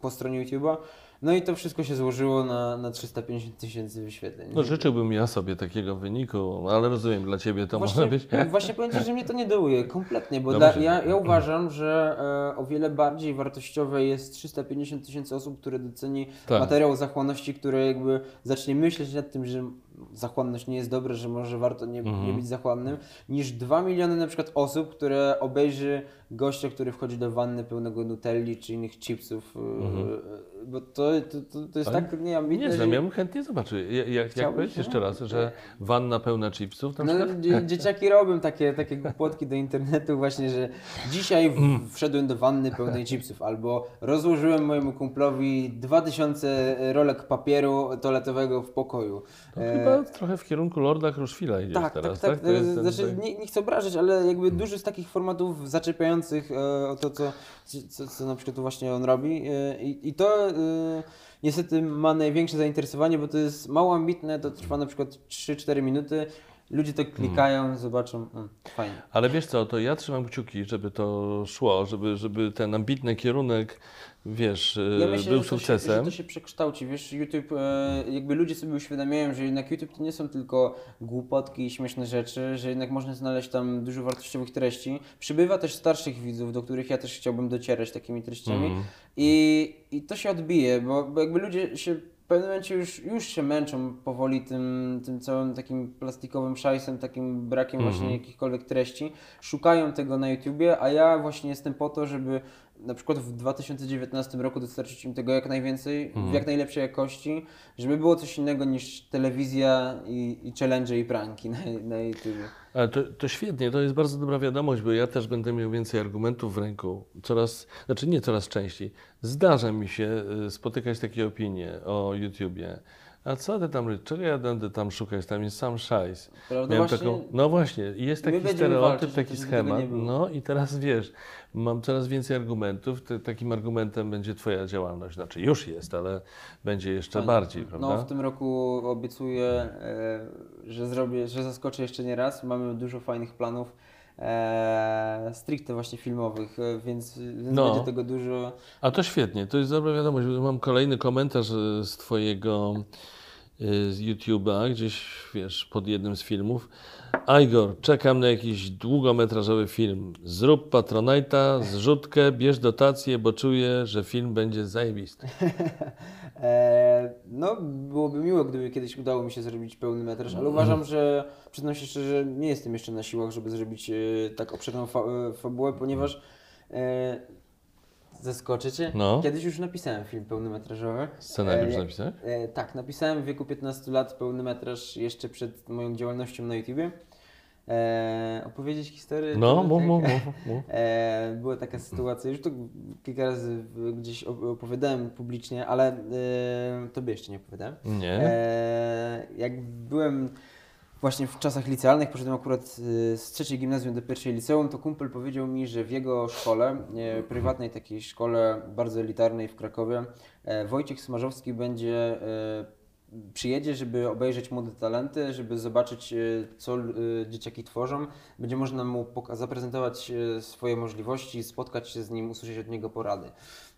po stronie YouTube'a. No i to wszystko się złożyło na, na 350 tysięcy wyświetleń. No życzyłbym ja sobie takiego wyniku, ale rozumiem, dla Ciebie to właśnie, może być... Właśnie powiem Ci, że mnie to nie dołuje kompletnie, bo Dobrze. dla, ja, ja uważam, że e, o wiele bardziej wartościowe jest 350 tysięcy osób, które doceni Tak. materiał zachłanności, które jakby zacznie myśleć nad tym, że zachłanność nie jest dobra, że może warto nie, Mhm. nie być zachłannym, niż 2 miliony na przykład osób, które obejrzy gościa, który wchodzi do wanny pełnego nutelli czy innych chipsów, e, bo to, to, to, to jest Ale tak nieambitne, Nie że- znam, ja bym chętnie zobaczył. Ja- Jak, jak Chciałbyś, powiedz no? jeszcze raz, że wanna pełna chipsów na No, dzieciaki robią takie, takie głupotki do internetu właśnie, że dzisiaj w, wszedłem do wanny pełnej chipsów albo rozłożyłem mojemu kumplowi 2000 rolek papieru toaletowego w pokoju. To E, chyba trochę w kierunku Lorda Kruszwila idziesz tak, teraz, tak, tak? tak. Jest ten- znaczy, tak- nie, nie chcę obrażać, ale jakby dużo z takich formatów zaczepiających e, o to, co, co, co na przykład właśnie on robi. E, i, I to e, niestety ma największe zainteresowanie, bo to jest mało ambitne, to trwa na przykład 3-4 minuty. Ludzie to klikają, zobaczą, mm, fajnie. Ale wiesz co, to ja trzymam kciuki, żeby to szło, żeby, żeby ten ambitny kierunek, wiesz, Ja e, myślę, był że to, się, sukcesem. że to się przekształci. Wiesz, YouTube, e, jakby ludzie sobie uświadamiają, że jednak YouTube to nie są tylko głupotki i śmieszne rzeczy, że jednak można znaleźć tam dużo wartościowych treści. Przybywa też starszych widzów, do których ja też chciałbym docierać takimi treściami. Mhm. I, I to się odbije, bo, bo jakby ludzie się w pewnym momencie już, już się męczą powoli tym, tym całym takim plastikowym szajsem, takim brakiem właśnie jakichkolwiek treści. Szukają tego na YouTubie, a ja właśnie jestem po to, żeby na przykład w 2019 roku dostarczyć im tego jak najwięcej, w jak najlepszej jakości, żeby było coś innego niż telewizja i, i challenge i pranki na, na YouTubie. Ale to, to świetnie, to jest bardzo dobra wiadomość, bo ja też będę miał więcej argumentów w ręku. Coraz, znaczy nie coraz częściej. Zdarza mi się y, spotykać takie opinie o YouTubie. A co ty tam, czego ja będę tam szukać? Tam jest sam szajs. Prawda? Miałem Właśnie taką, no właśnie, jest taki stereotyp, walczyć, taki schemat. No i teraz wiesz, mam coraz więcej argumentów. Ty, takim argumentem będzie Twoja działalność. Znaczy już jest, ale będzie jeszcze bardziej, prawda? No w tym roku obiecuję, e, że zrobię, że zaskoczę jeszcze nie raz. Mamy dużo fajnych planów. E, stricte właśnie filmowych, e, więc, więc No. będzie tego dużo. A to świetnie, to jest dobra wiadomość. Mam kolejny komentarz e, z Twojego z YouTube'a, gdzieś wiesz, pod jednym z filmów. Igor, czekam na jakiś długometrażowy film. Zrób Patronite'a, zrzutkę, bierz dotację, bo czuję, że film będzie zajebisty. E, no, byłoby miło, gdyby kiedyś udało mi się zrobić pełny metraż, ale uważam, że przyznam się szczerze, nie jestem jeszcze na siłach, żeby zrobić e, tak obszerną fa- e, fabułę, ponieważ e, zaskoczę Cię. No. Kiedyś już napisałem film pełnometrażowy. Scenariusz E, napisałeś? E, tak, napisałem w wieku 15 lat pełny metraż jeszcze przed moją działalnością na YouTubie. E, opowiedzieć historię? No, mów, tak? mów, mów. E, była taka sytuacja, już to kilka razy gdzieś op- opowiadałem publicznie, ale e, tobie jeszcze nie opowiadałem. Nie. E, jak byłem właśnie w czasach licealnych, poszedłem akurat e, z trzeciej gimnazjum do pierwszej liceum, to kumpel powiedział mi, że w jego szkole, e, prywatnej takiej szkole bardzo elitarnej w Krakowie, e, Wojciech Smarzowski będzie e, przyjedzie, żeby obejrzeć młode talenty, żeby zobaczyć, co dzieciaki tworzą. Będzie można mu zaprezentować swoje możliwości, spotkać się z nim, usłyszeć od niego porady.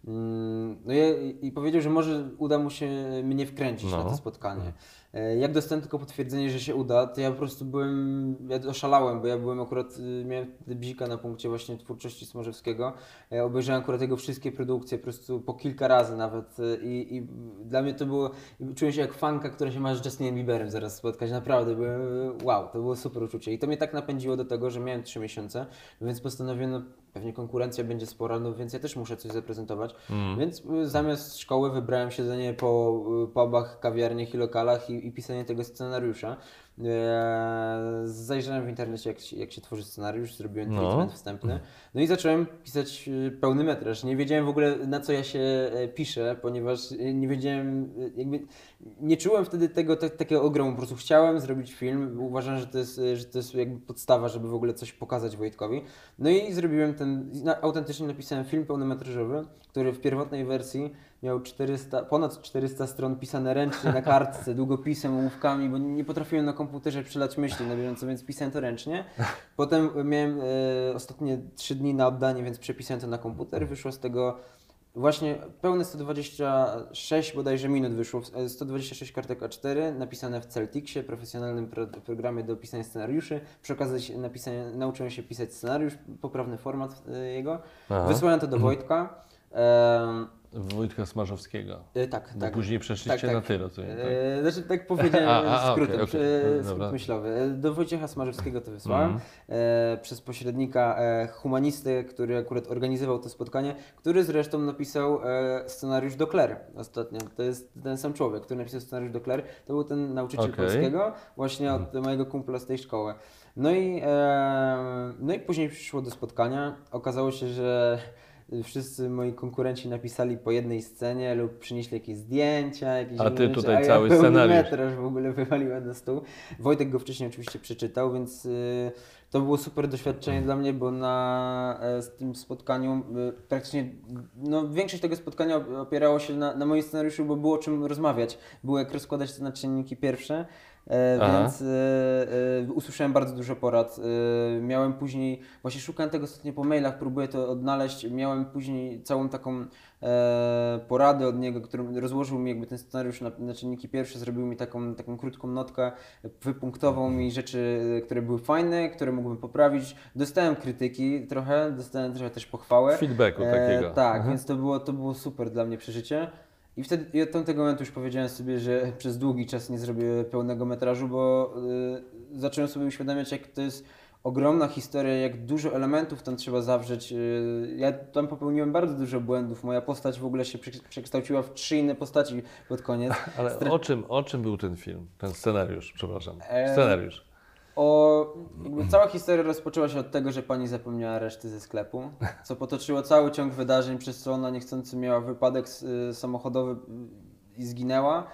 Mm, No i, i powiedział, że może uda mu się mnie wkręcić No. na to spotkanie. E, Jak dostałem tylko potwierdzenie, że się uda, to ja po prostu byłem, ja oszalałem, bo ja byłem akurat, y, miałem bzika na punkcie właśnie twórczości Smarzewskiego. Ja obejrzałem akurat jego wszystkie produkcje, po prostu po kilka razy nawet y, i, i dla mnie to było, czułem się jak fanka, która się ma z Justinem Bieberem zaraz spotkać, naprawdę, byłem, wow, to było super uczucie i to mnie tak napędziło do tego, że miałem trzy miesiące, więc postanowiłem, no, pewnie konkurencja będzie spora, no więc ja też muszę coś zaprezentować. Mm. Więc y, zamiast szkoły wybrałem siedzenie po y, pubach, kawiarniach i lokalach i, i pisanie tego scenariusza. Eee, zajrzałem w internecie, jak, się- jak się tworzy scenariusz, zrobiłem No. treatment wstępny. No i zacząłem pisać y, pełny metraż. Nie wiedziałem w ogóle na co ja się e, piszę, ponieważ nie wiedziałem, jakby nie czułem wtedy tego tak, takiego ogromu. Po prostu chciałem zrobić film. Uważam, że to jest, że to jest jakby podstawa, żeby w ogóle coś pokazać Wojtkowi. No i zrobiłem ten, autentycznie napisałem film pełnometrażowy, który w pierwotnej wersji miał 400, ponad 400 stron pisane ręcznie na kartce, długopisem, ołówkami, bo nie potrafiłem na komputerze przelać myśli na bieżąco, więc pisałem to ręcznie. Potem miałem e, ostatnie 3 dni na oddanie, więc przepisałem to na komputer. Wyszło z tego właśnie pełne 126 bodajże minut wyszło, e, 126 kartek A4 napisane w Celticsie, profesjonalnym pro, programie do pisania scenariuszy. Przy okazji napisania, nauczyłem się pisać scenariusz, poprawny format e, jego. Aha. Wysłałem to do Wojtka. Wojtka Smarzowskiego. e, tak, Bo tak. później przeszliście Tak, na tak. ty, rozumiem. Tak? E, Znaczy tak powiedziałem A, a, skrótem, e, E, skrót myślowy. E, Do Wojciecha Smarzewskiego to wysłałem e, przez pośrednika e, humanisty, który akurat organizował to spotkanie, który zresztą napisał scenariusz do Claire ostatnio. To jest ten sam człowiek, który napisał scenariusz do Claire. To był ten nauczyciel Okej. polskiego, właśnie od mojego kumpla z tej szkoły. No i, no i później przyszło do spotkania. Okazało się, że wszyscy moi konkurenci napisali po jednej scenie lub przynieśli jakieś zdjęcia, jakieś A ty rzeczy, tutaj a ja cały pełny scenariusz. metraż w ogóle wywaliłem na stół. Wojtek go wcześniej oczywiście przeczytał, więc y, to było super doświadczenie dla mnie, bo na e, tym spotkaniu y, praktycznie no, większość tego spotkania opierało się na, na moim scenariuszu, bo było o czym rozmawiać. Było jak rozkładać to na czynniki pierwsze. E, Aha. więc e, e, usłyszałem bardzo dużo porad. Miałem później, właśnie szukałem tego ostatnio po mailach, próbuję to odnaleźć. Miałem później całą taką poradę od niego, którym rozłożył mi jakby ten scenariusz na, na czynniki pierwsze, zrobił mi taką, taką krótką notkę, wypunktował mi rzeczy, które były fajne, które mógłbym poprawić. Dostałem krytyki trochę, dostałem trochę też pochwałę. Feedbacku takiego. E, tak, Mhm. więc to było, to było super dla mnie przeżycie. I wtedy i od tamtego momentu już powiedziałem sobie, że przez długi czas nie zrobię pełnego metrażu, bo y, zacząłem sobie uświadamiać, jak to jest ogromna historia, jak dużo elementów tam trzeba zawrzeć. Y, ja tam popełniłem bardzo dużo błędów. Moja postać w ogóle się prze- przekształciła w trzy inne postaci pod koniec. Ale Stra- o czym, o czym był ten film? Ten scenariusz, przepraszam. E, Scenariusz. O, cała historia rozpoczęła się od tego, że pani zapomniała reszty ze sklepu, co potoczyło cały ciąg wydarzeń, przez co ona niechcący miała wypadek y, samochodowy y, i zginęła.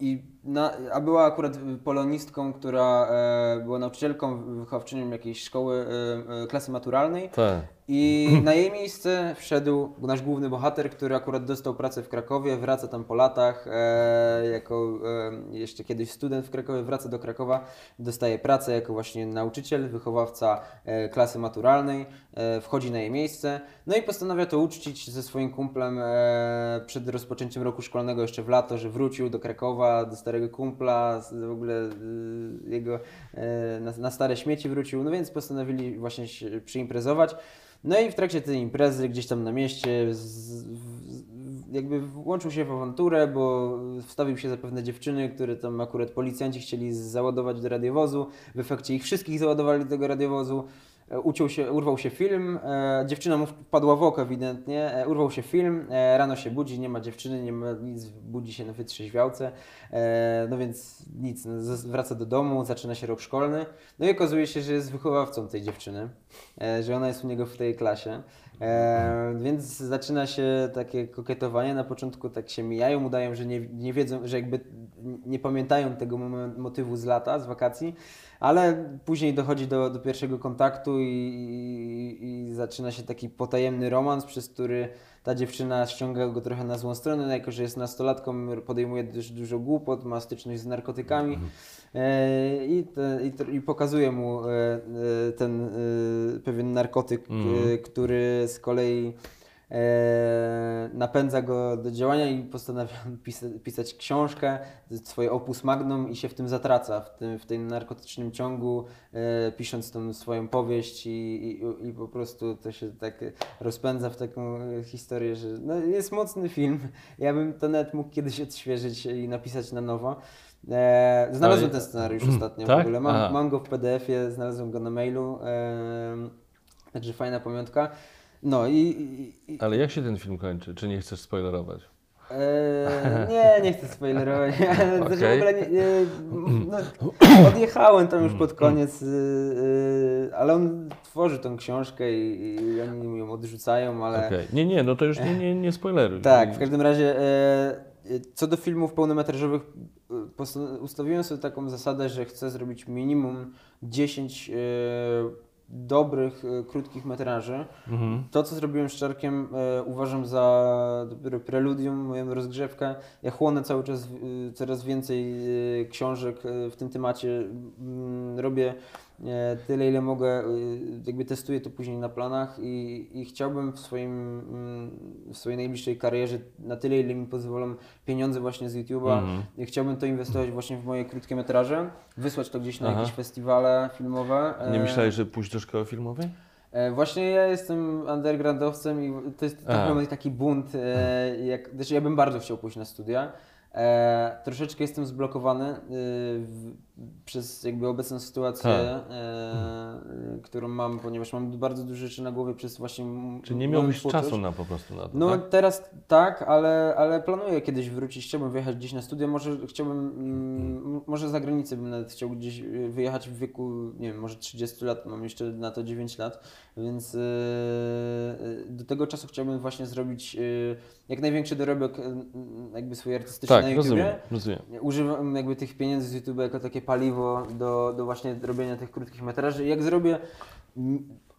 I na, a była akurat polonistką, która e, była nauczycielką, wychowczynią jakiejś szkoły e, e, klasy maturalnej. Tak. I na jej miejsce wszedł nasz główny bohater, który akurat dostał pracę w Krakowie, wraca tam po latach, e, jako e, jeszcze kiedyś student w Krakowie, wraca do Krakowa, dostaje pracę jako właśnie nauczyciel, wychowawca e, klasy maturalnej, wchodzi na jej miejsce, no i postanawia to uczcić ze swoim kumplem przed rozpoczęciem roku szkolnego jeszcze w lato, że wrócił do Krakowa, do starego kumpla, z- w ogóle e, jego e, na, na stare śmieci wrócił, no więc postanowili właśnie się przyimprezować. No i w trakcie tej imprezy gdzieś tam na mieście z, w, jakby włączył się w awanturę, bo wstawił się za pewne dziewczyny, które tam akurat policjanci chcieli załadować do radiowozu. W efekcie ich wszystkich załadowali do tego radiowozu. E, Uciął się, urwał się film, e, dziewczyna mu wpadła w oko ewidentnie, e, urwał się film, e, rano się budzi, nie ma dziewczyny, nie ma nic, budzi się na wytrzeźwiałce, e, no więc nic, no, wraca do domu, zaczyna się rok szkolny, no i okazuje się, że jest wychowawcą tej dziewczyny, e, że ona jest u niego w tej klasie, e, więc zaczyna się takie kokietowanie, na początku tak się mijają, udają, że nie, nie wiedzą, że jakby nie pamiętają tego motywu z lata, z wakacji, ale później dochodzi do, do pierwszego kontaktu i, i, i zaczyna się taki potajemny romans, przez który ta dziewczyna ściąga go trochę na złą stronę, no jako że jest nastolatką, podejmuje dość dużo głupot, ma styczność z narkotykami e, i, te, i, to- i pokazuje mu e, e, ten e, pewien narkotyk, Mhm. e, który z kolei napędza go do działania i postanawia pisa, pisać książkę, swoje opus magnum i się w tym zatraca, w tym, w tym narkotycznym ciągu, e, pisząc tą swoją powieść i, i, i po prostu to się tak rozpędza w taką e, historię, że no, jest mocny film. Ja bym to nawet mógł kiedyś odświeżyć i napisać na nowo. E, znalazłem ten scenariusz ostatnio w Tak? ogóle. Mam, mam go w PDF-ie, znalazłem go na mailu. E, także fajna pamiątka. No i, i, Ale jak się ten film kończy? Czy nie chcesz spoilerować? Eee, nie, nie chcę spoilerować. Znaczy, w ogóle nie, nie, no, odjechałem tam już pod koniec, yy, yy, ale on tworzy tą książkę i, i oni ją odrzucają, ale Okej. Nie, nie, no to już nie, nie, nie spoileruj. tak, w każdym razie e, co do filmów pełnometrażowych posta- ustawiłem sobie taką zasadę, że chcę zrobić minimum 10 e, dobrych, e, krótkich metraży. Mhm. To, co zrobiłem z Czarkiem, e, uważam za dopiero preludium, moją rozgrzewkę. Ja chłonę cały czas e, coraz więcej e, książek e, w tym temacie. Mm, robię tyle, ile mogę, e, jakby testuję to później na planach i, i chciałbym w, swoim, mm, w swojej najbliższej karierze, na tyle, ile mi pozwolą pieniądze właśnie z YouTube'a, Mhm. i chciałbym to inwestować właśnie w moje krótkie metraże, wysłać to gdzieś na Aha. jakieś festiwale filmowe. Nie E, myślałeś, że pójść do szkoły filmowej? E, Właśnie ja jestem undergroundowcem i to jest trochę taki bunt. E, jak, znaczy ja bym bardzo chciał pójść na studia. Troszeczkę jestem zblokowany w, przez jakby obecną sytuację, Tak. e, którą mam, ponieważ mam bardzo dużo rzeczy na głowie przez właśnie Czy nie miałbyś czasu na po prostu na to, No tak? teraz tak, ale, ale planuję kiedyś wrócić. Chciałbym wyjechać gdzieś na studia. Może chciałbym, mm, może za granicę bym nawet chciał gdzieś y, wyjechać w wieku, nie wiem, może 30 lat. Mam jeszcze na to 9 lat, więc yy, yy, do tego czasu chciałbym właśnie zrobić yy, jak największy dorobek jakby swój artystyczny Tak, na rozumiem, rozumiem. Używam jakby tych pieniędzy z YouTube jako takie paliwo do, do właśnie robienia tych krótkich metraży. Jak zrobię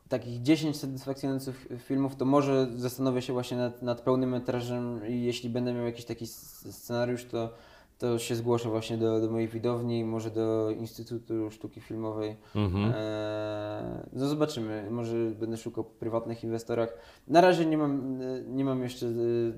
takich 10 satysfakcjonujących filmów, to może zastanowię się właśnie nad, nad pełnym metrażem i jeśli będę miał jakiś taki scenariusz, to, to się zgłoszę właśnie do, do mojej widowni, może do Instytutu Sztuki Filmowej. Mhm. Eee, no zobaczymy, może będę szukał prywatnych inwestorach. Na razie nie mam, e, nie mam jeszcze e,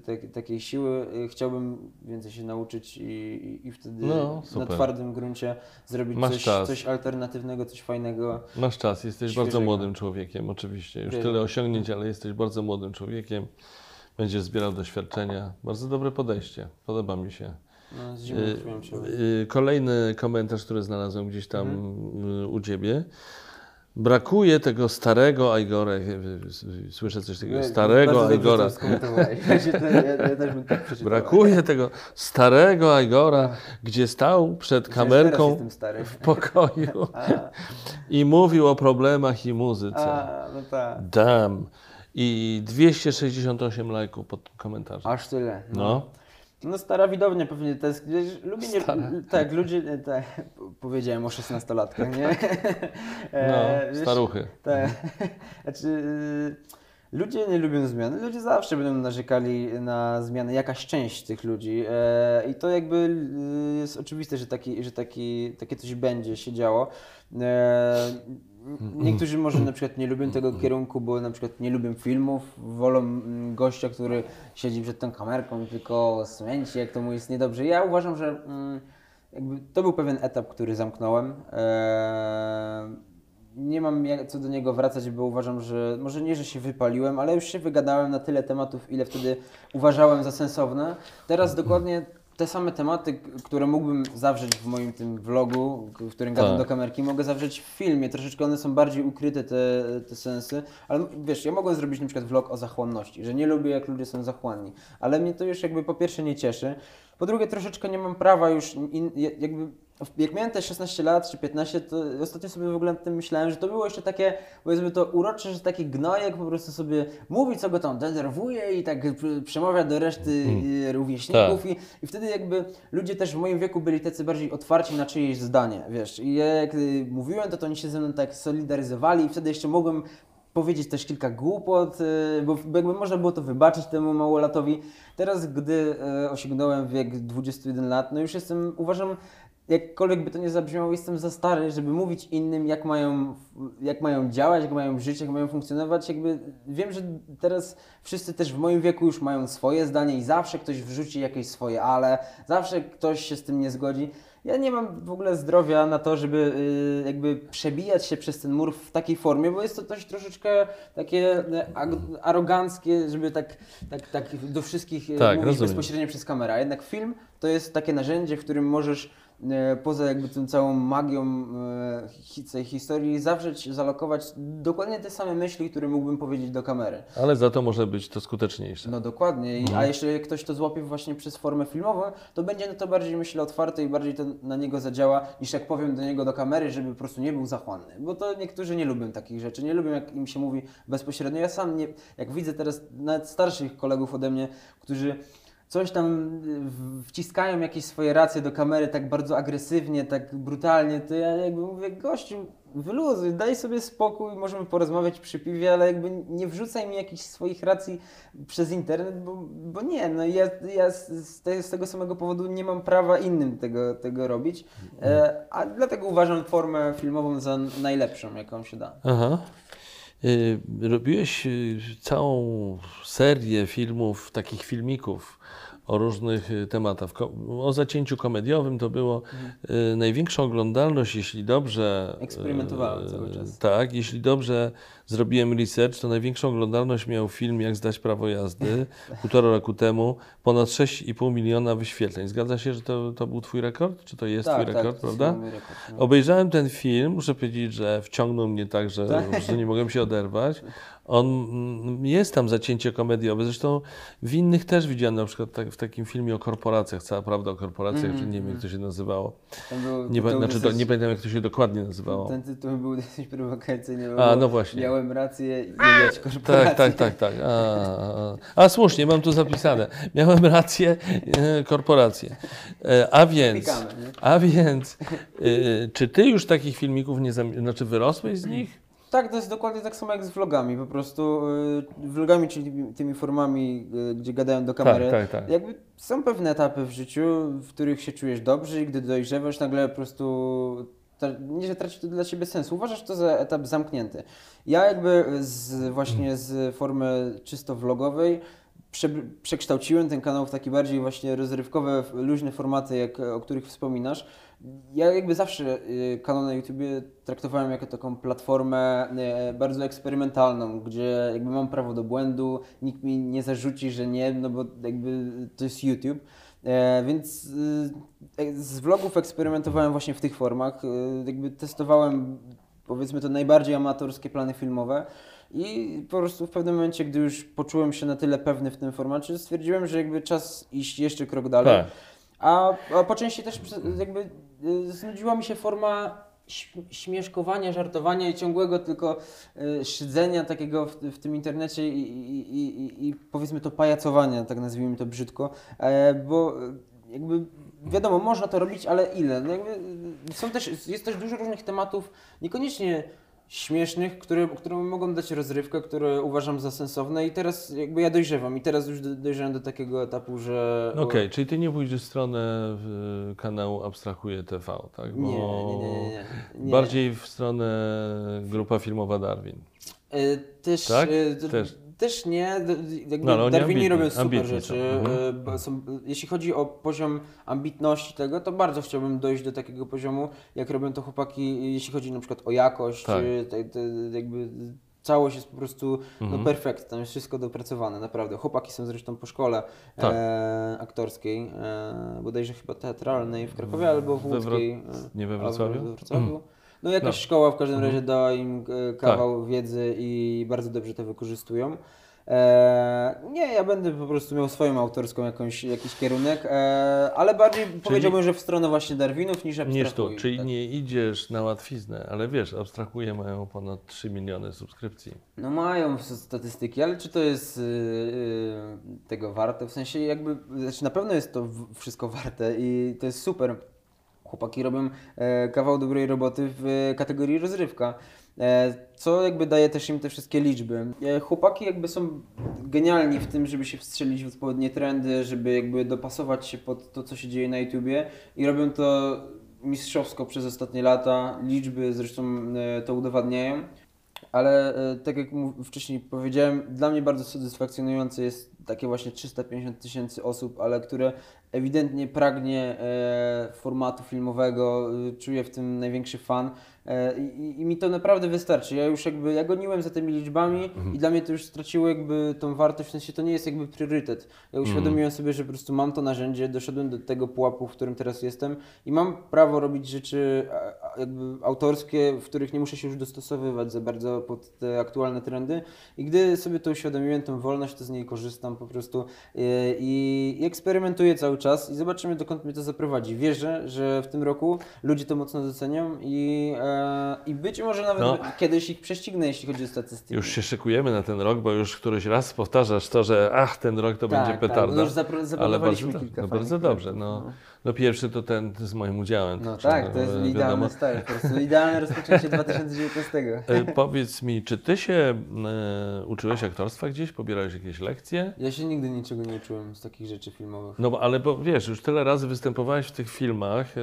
tak, takiej siły. E, Chciałbym więcej się nauczyć i, i, i wtedy No, na twardym gruncie zrobić Masz coś, czas. coś alternatywnego, coś fajnego. Masz czas, jesteś bardzo Świeżego. młodym człowiekiem, oczywiście. Już Wiem. tyle osiągnięć, ale jesteś bardzo młodym człowiekiem. Będziesz zbierał doświadczenia. Bardzo dobre podejście. Podoba mi się. No, z zimą Y, krwią się. y, Kolejny komentarz, który znalazłem gdzieś tam y, u Ciebie. Brakuje tego starego Igora. Słyszę coś takiego. Starego bardzo dobrze Igora. to skomentowałeś. Ja, się to- ja, ja też bym tak. Brakuje tego starego Igora, gdzie stał przed kamerką w pokoju i mówił o problemach i muzyce. a, no tak. Dam. I 268 lajków pod komentarzem. Aż tyle. No. No stara widownia pewnie to jest, wiesz, lubię nie, tak, ludzie, tak, powiedziałem o 16-latkach, nie? No, E, wiesz, staruchy. Tak, znaczy y, ludzie nie lubią zmian, ludzie zawsze będą narzekali na zmiany, jakaś część tych ludzi e, i to jakby y, jest oczywiste, że, taki, że taki, takie coś będzie się działo. E, Niektórzy może na przykład nie lubią tego kierunku, bo na przykład nie lubią filmów, wolą mm, gościa, który siedzi przed tą kamerką i tylko smęci, jak to mu jest niedobrze. Ja uważam, że mm, to był pewien etap, który zamknąłem. Nie mam jak, co do niego wracać, bo uważam, że może nie, że się wypaliłem, ale już się wygadałem na tyle tematów, ile wtedy uważałem za sensowne. Teraz dokładnie te same tematy, które mógłbym zawrzeć w moim tym vlogu, w którym gadam Tak. do kamerki, mogę zawrzeć w filmie. Troszeczkę one są bardziej ukryte, te, te sensy, ale wiesz, ja mogę zrobić na przykład vlog o zachłanności, że nie lubię jak ludzie są zachłanni, ale mnie to już jakby po pierwsze nie cieszy, po drugie troszeczkę nie mam prawa już, in, jakby jak miałem te 16 lat czy 15, to ostatnio sobie w ogóle nad tym myślałem, że to było jeszcze takie, powiedzmy to urocze, że taki gnojek po prostu sobie mówi, co go tam denerwuje i tak przemawia do reszty mm. rówieśników i, i wtedy jakby ludzie też w moim wieku byli tacy bardziej otwarci na czyjeś zdanie, wiesz. I ja jak y, mówiłem, to, to oni się ze mną tak solidaryzowali i wtedy jeszcze mogłem powiedzieć też kilka głupot, y, bo jakby można było to wybaczyć temu małolatowi. Teraz, gdy y, osiągnąłem wiek 21 lat, no już jestem, uważam, jakkolwiek by to nie zabrzmiało, jestem za stary, żeby mówić innym, jak mają, jak mają działać, jak mają żyć, jak mają funkcjonować. Jakby wiem, że teraz wszyscy też w moim wieku już mają swoje zdanie i zawsze ktoś wrzuci jakieś swoje ale, zawsze ktoś się z tym nie zgodzi. Ja nie mam w ogóle zdrowia na to, żeby y, jakby przebijać się przez ten mur w takiej formie, bo jest to coś troszeczkę takie ag- aroganckie, żeby tak, tak, tak do wszystkich e, Tak, mówić rozumiem. bezpośrednio przez kamerę. Jednak film to jest takie narzędzie, w którym możesz poza jakby tą całą magią e, tej historii, zawrzeć, zalokować dokładnie te same myśli, które mógłbym powiedzieć do kamery. Ale za to może być to skuteczniejsze. No dokładnie, I, a jeśli ktoś to złapie właśnie przez formę filmową, to będzie na to bardziej, myślę, otwarty i bardziej to na niego zadziała, niż jak powiem do niego do kamery, żeby po prostu nie był zachłanny. Bo to niektórzy nie lubią takich rzeczy, nie lubią jak im się mówi bezpośrednio. Ja sam nie, jak widzę teraz nawet starszych kolegów ode mnie, którzy coś tam y, wciskają jakieś swoje racje do kamery tak bardzo agresywnie, tak brutalnie, to ja jakby mówię, gościu, wyluzuj, daj sobie spokój, możemy porozmawiać przy piwie, ale jakby nie wrzucaj mi jakichś swoich racji przez internet, bo, bo nie, no ja, ja z, te, z tego samego powodu nie mam prawa innym tego, tego robić, e, a dlatego uważam formę filmową za najlepszą, jaką się da. Aha. Y, Robiłeś y, całą serię filmów, takich filmików o różnych y, tematach. O zacięciu komediowym to było y, największa oglądalność, jeśli dobrze. Eksperymentowałem y, cały czas. Tak, jeśli dobrze zrobiłem research, to największą oglądalność miał film Jak zdać prawo jazdy półtora roku temu. Ponad 6,5 miliona wyświetleń. Zgadza się, że to, to był Twój rekord? Czy to jest Twój rekord, to jest prawda? rekord, no. Obejrzałem ten film, muszę powiedzieć, że wciągnął mnie tak, że, że nie mogłem się oderwać. On mm, jest tam zacięcie komediowe, zresztą w innych też widziałem, na przykład tak, w takim filmie o korporacjach, cała prawda o korporacjach, czy nie wiem jak to się nazywało. Był Nie, tytuł znaczy, to, dosyć- nie pamiętam jak to się dokładnie nazywało. Ten tytuł był dosyć prowokacyjny. A, no właśnie. Miałem rację i nie mieć korporacji. Tak, tak, tak, tak. A, a, słusznie, mam tu zapisane. Miałem rację, e, korporacje. E, A więc, Klikamy, a więc, e, czy ty już takich filmików nie zam... znaczy wyrosłeś z nich? Tak, to jest dokładnie tak samo jak z vlogami. Po prostu y, vlogami, czyli tymi, tymi formami, y, gdzie gadają do kamery. tak, tak. Jakby są pewne etapy w życiu, w których się czujesz dobrze i gdy dojrzewasz, nagle po prostu nie, że traci to dla ciebie sensu. Uważasz to za etap zamknięty. Ja jakby z, właśnie z formy czysto vlogowej prze, przekształciłem ten kanał w takie bardziej właśnie rozrywkowe, luźne formaty, jak, o których wspominasz. Ja jakby zawsze y, kanał na YouTubie traktowałem jako taką platformę y, bardzo eksperymentalną, gdzie jakby mam prawo do błędu, nikt mi nie zarzuci, że nie, no bo jakby to jest YouTube. E, więc y, z vlogów eksperymentowałem właśnie w tych formach, jakby testowałem powiedzmy to najbardziej amatorskie plany filmowe. I po prostu w pewnym momencie, gdy już poczułem się na tyle pewny w tym formacie, stwierdziłem, że jakby czas iść jeszcze krok dalej. Tak. A, a po części też jakby y, znudziła mi się forma śm- śmieszkowania, żartowania i ciągłego tylko y, szydzenia takiego w, w tym internecie i, i, i, i, powiedzmy to pajacowania, tak nazwijmy to brzydko, e, bo y, jakby wiadomo, można to robić, ale ile? No jakby, są też, jest też dużo różnych tematów, niekoniecznie śmiesznych, które, które mogą dać rozrywkę, które uważam za sensowne i teraz jakby ja dojrzewam i teraz już do- dojrzewam do takiego etapu, że... Okej, czyli ty nie pójdziesz w stronę kanału Abstrahuje TV, tak? Nie, nie, nie, nie, nie. nie. Bardziej w stronę grupa filmowa Darwin. E, Też, Tak? e, Też. Też nie. Jakby No, Darwini robią super ambitni rzeczy. są, mhm. e, są, jeśli chodzi o poziom ambitności tego, to bardzo chciałbym dojść do takiego poziomu, jak robią to chłopaki, jeśli chodzi na przykład o jakość, Tak. e, te, te, jakby całość jest po prostu Mhm. no perfekt, tam jest wszystko dopracowane, naprawdę. Chłopaki są zresztą po szkole Tak. e, aktorskiej, e, bodajże chyba teatralnej w Krakowie albo w We Wro- łódzkiej. e, Nie we albo Wrocławiu? We Wrocławiu. No jakaś No. szkoła w każdym razie dała im e, kawał wiedzy i bardzo dobrze to wykorzystują. E, nie, ja będę po prostu miał swoją autorską jakąś, jakiś kierunek, e, ale bardziej powiedziałbym, że w stronę właśnie Darwinów niż Niż tu, abstrahuj. czyli tak. nie idziesz na łatwiznę, ale wiesz, Abstrahuje mają ponad 3 miliony subskrypcji. No mają statystyki, ale czy to jest y, y, tego warte? W sensie jakby, znaczy na pewno jest to wszystko warte i to jest super. Chłopaki robią e, kawał dobrej roboty w kategorii rozrywka, e, co jakby daje też im te wszystkie liczby. E, chłopaki jakby są genialni w tym, żeby się wstrzelić w odpowiednie trendy, żeby jakby dopasować się pod to, co się dzieje na YouTubie i robią to mistrzowsko przez ostatnie lata. Liczby zresztą e, to udowadniają. Ale e, tak jak wcześniej powiedziałem, dla mnie bardzo satysfakcjonujące jest takie właśnie 350 tysięcy osób, ale które ewidentnie pragnie e, formatu filmowego, e, czuje w tym największy fan e, i, i mi to naprawdę wystarczy. Ja już jakby, ja goniłem za tymi liczbami i dla mnie to już straciło jakby tą wartość, w sensie to nie jest jakby priorytet. Ja uświadomiłem sobie, że po prostu mam to narzędzie, doszedłem do tego pułapu, w którym teraz jestem i mam prawo robić rzeczy jakby autorskie, w których nie muszę się już dostosowywać za bardzo pod te aktualne trendy. I gdy sobie to uświadomiłem, tą wolność, to z niej korzystam po prostu i, i eksperymentuję cały czas i zobaczymy, dokąd mnie to zaprowadzi. Wierzę, że w tym roku ludzie to mocno docenią i, e, i być może nawet No. kiedyś ich prześcignę, jeśli chodzi o statystyki. Już się szykujemy na ten rok, bo już któryś raz powtarzasz to, że ach, ten rok to Tak, będzie tak, petarda. no już zapro- ale zaplanowaliśmy bardzo, kilka no, bardzo dobrze. No. no. No pierwszy to ten z moim udziałem. No tak, to jest e, idealny wiadomo. start, po prostu idealne rozpoczęcie 2019. E, Powiedz mi, czy ty się e, uczyłeś aktorstwa gdzieś, pobierałeś jakieś lekcje? Ja się nigdy niczego nie uczyłem z takich rzeczy filmowych. No ale bo wiesz, już tyle razy występowałeś w tych filmach, e,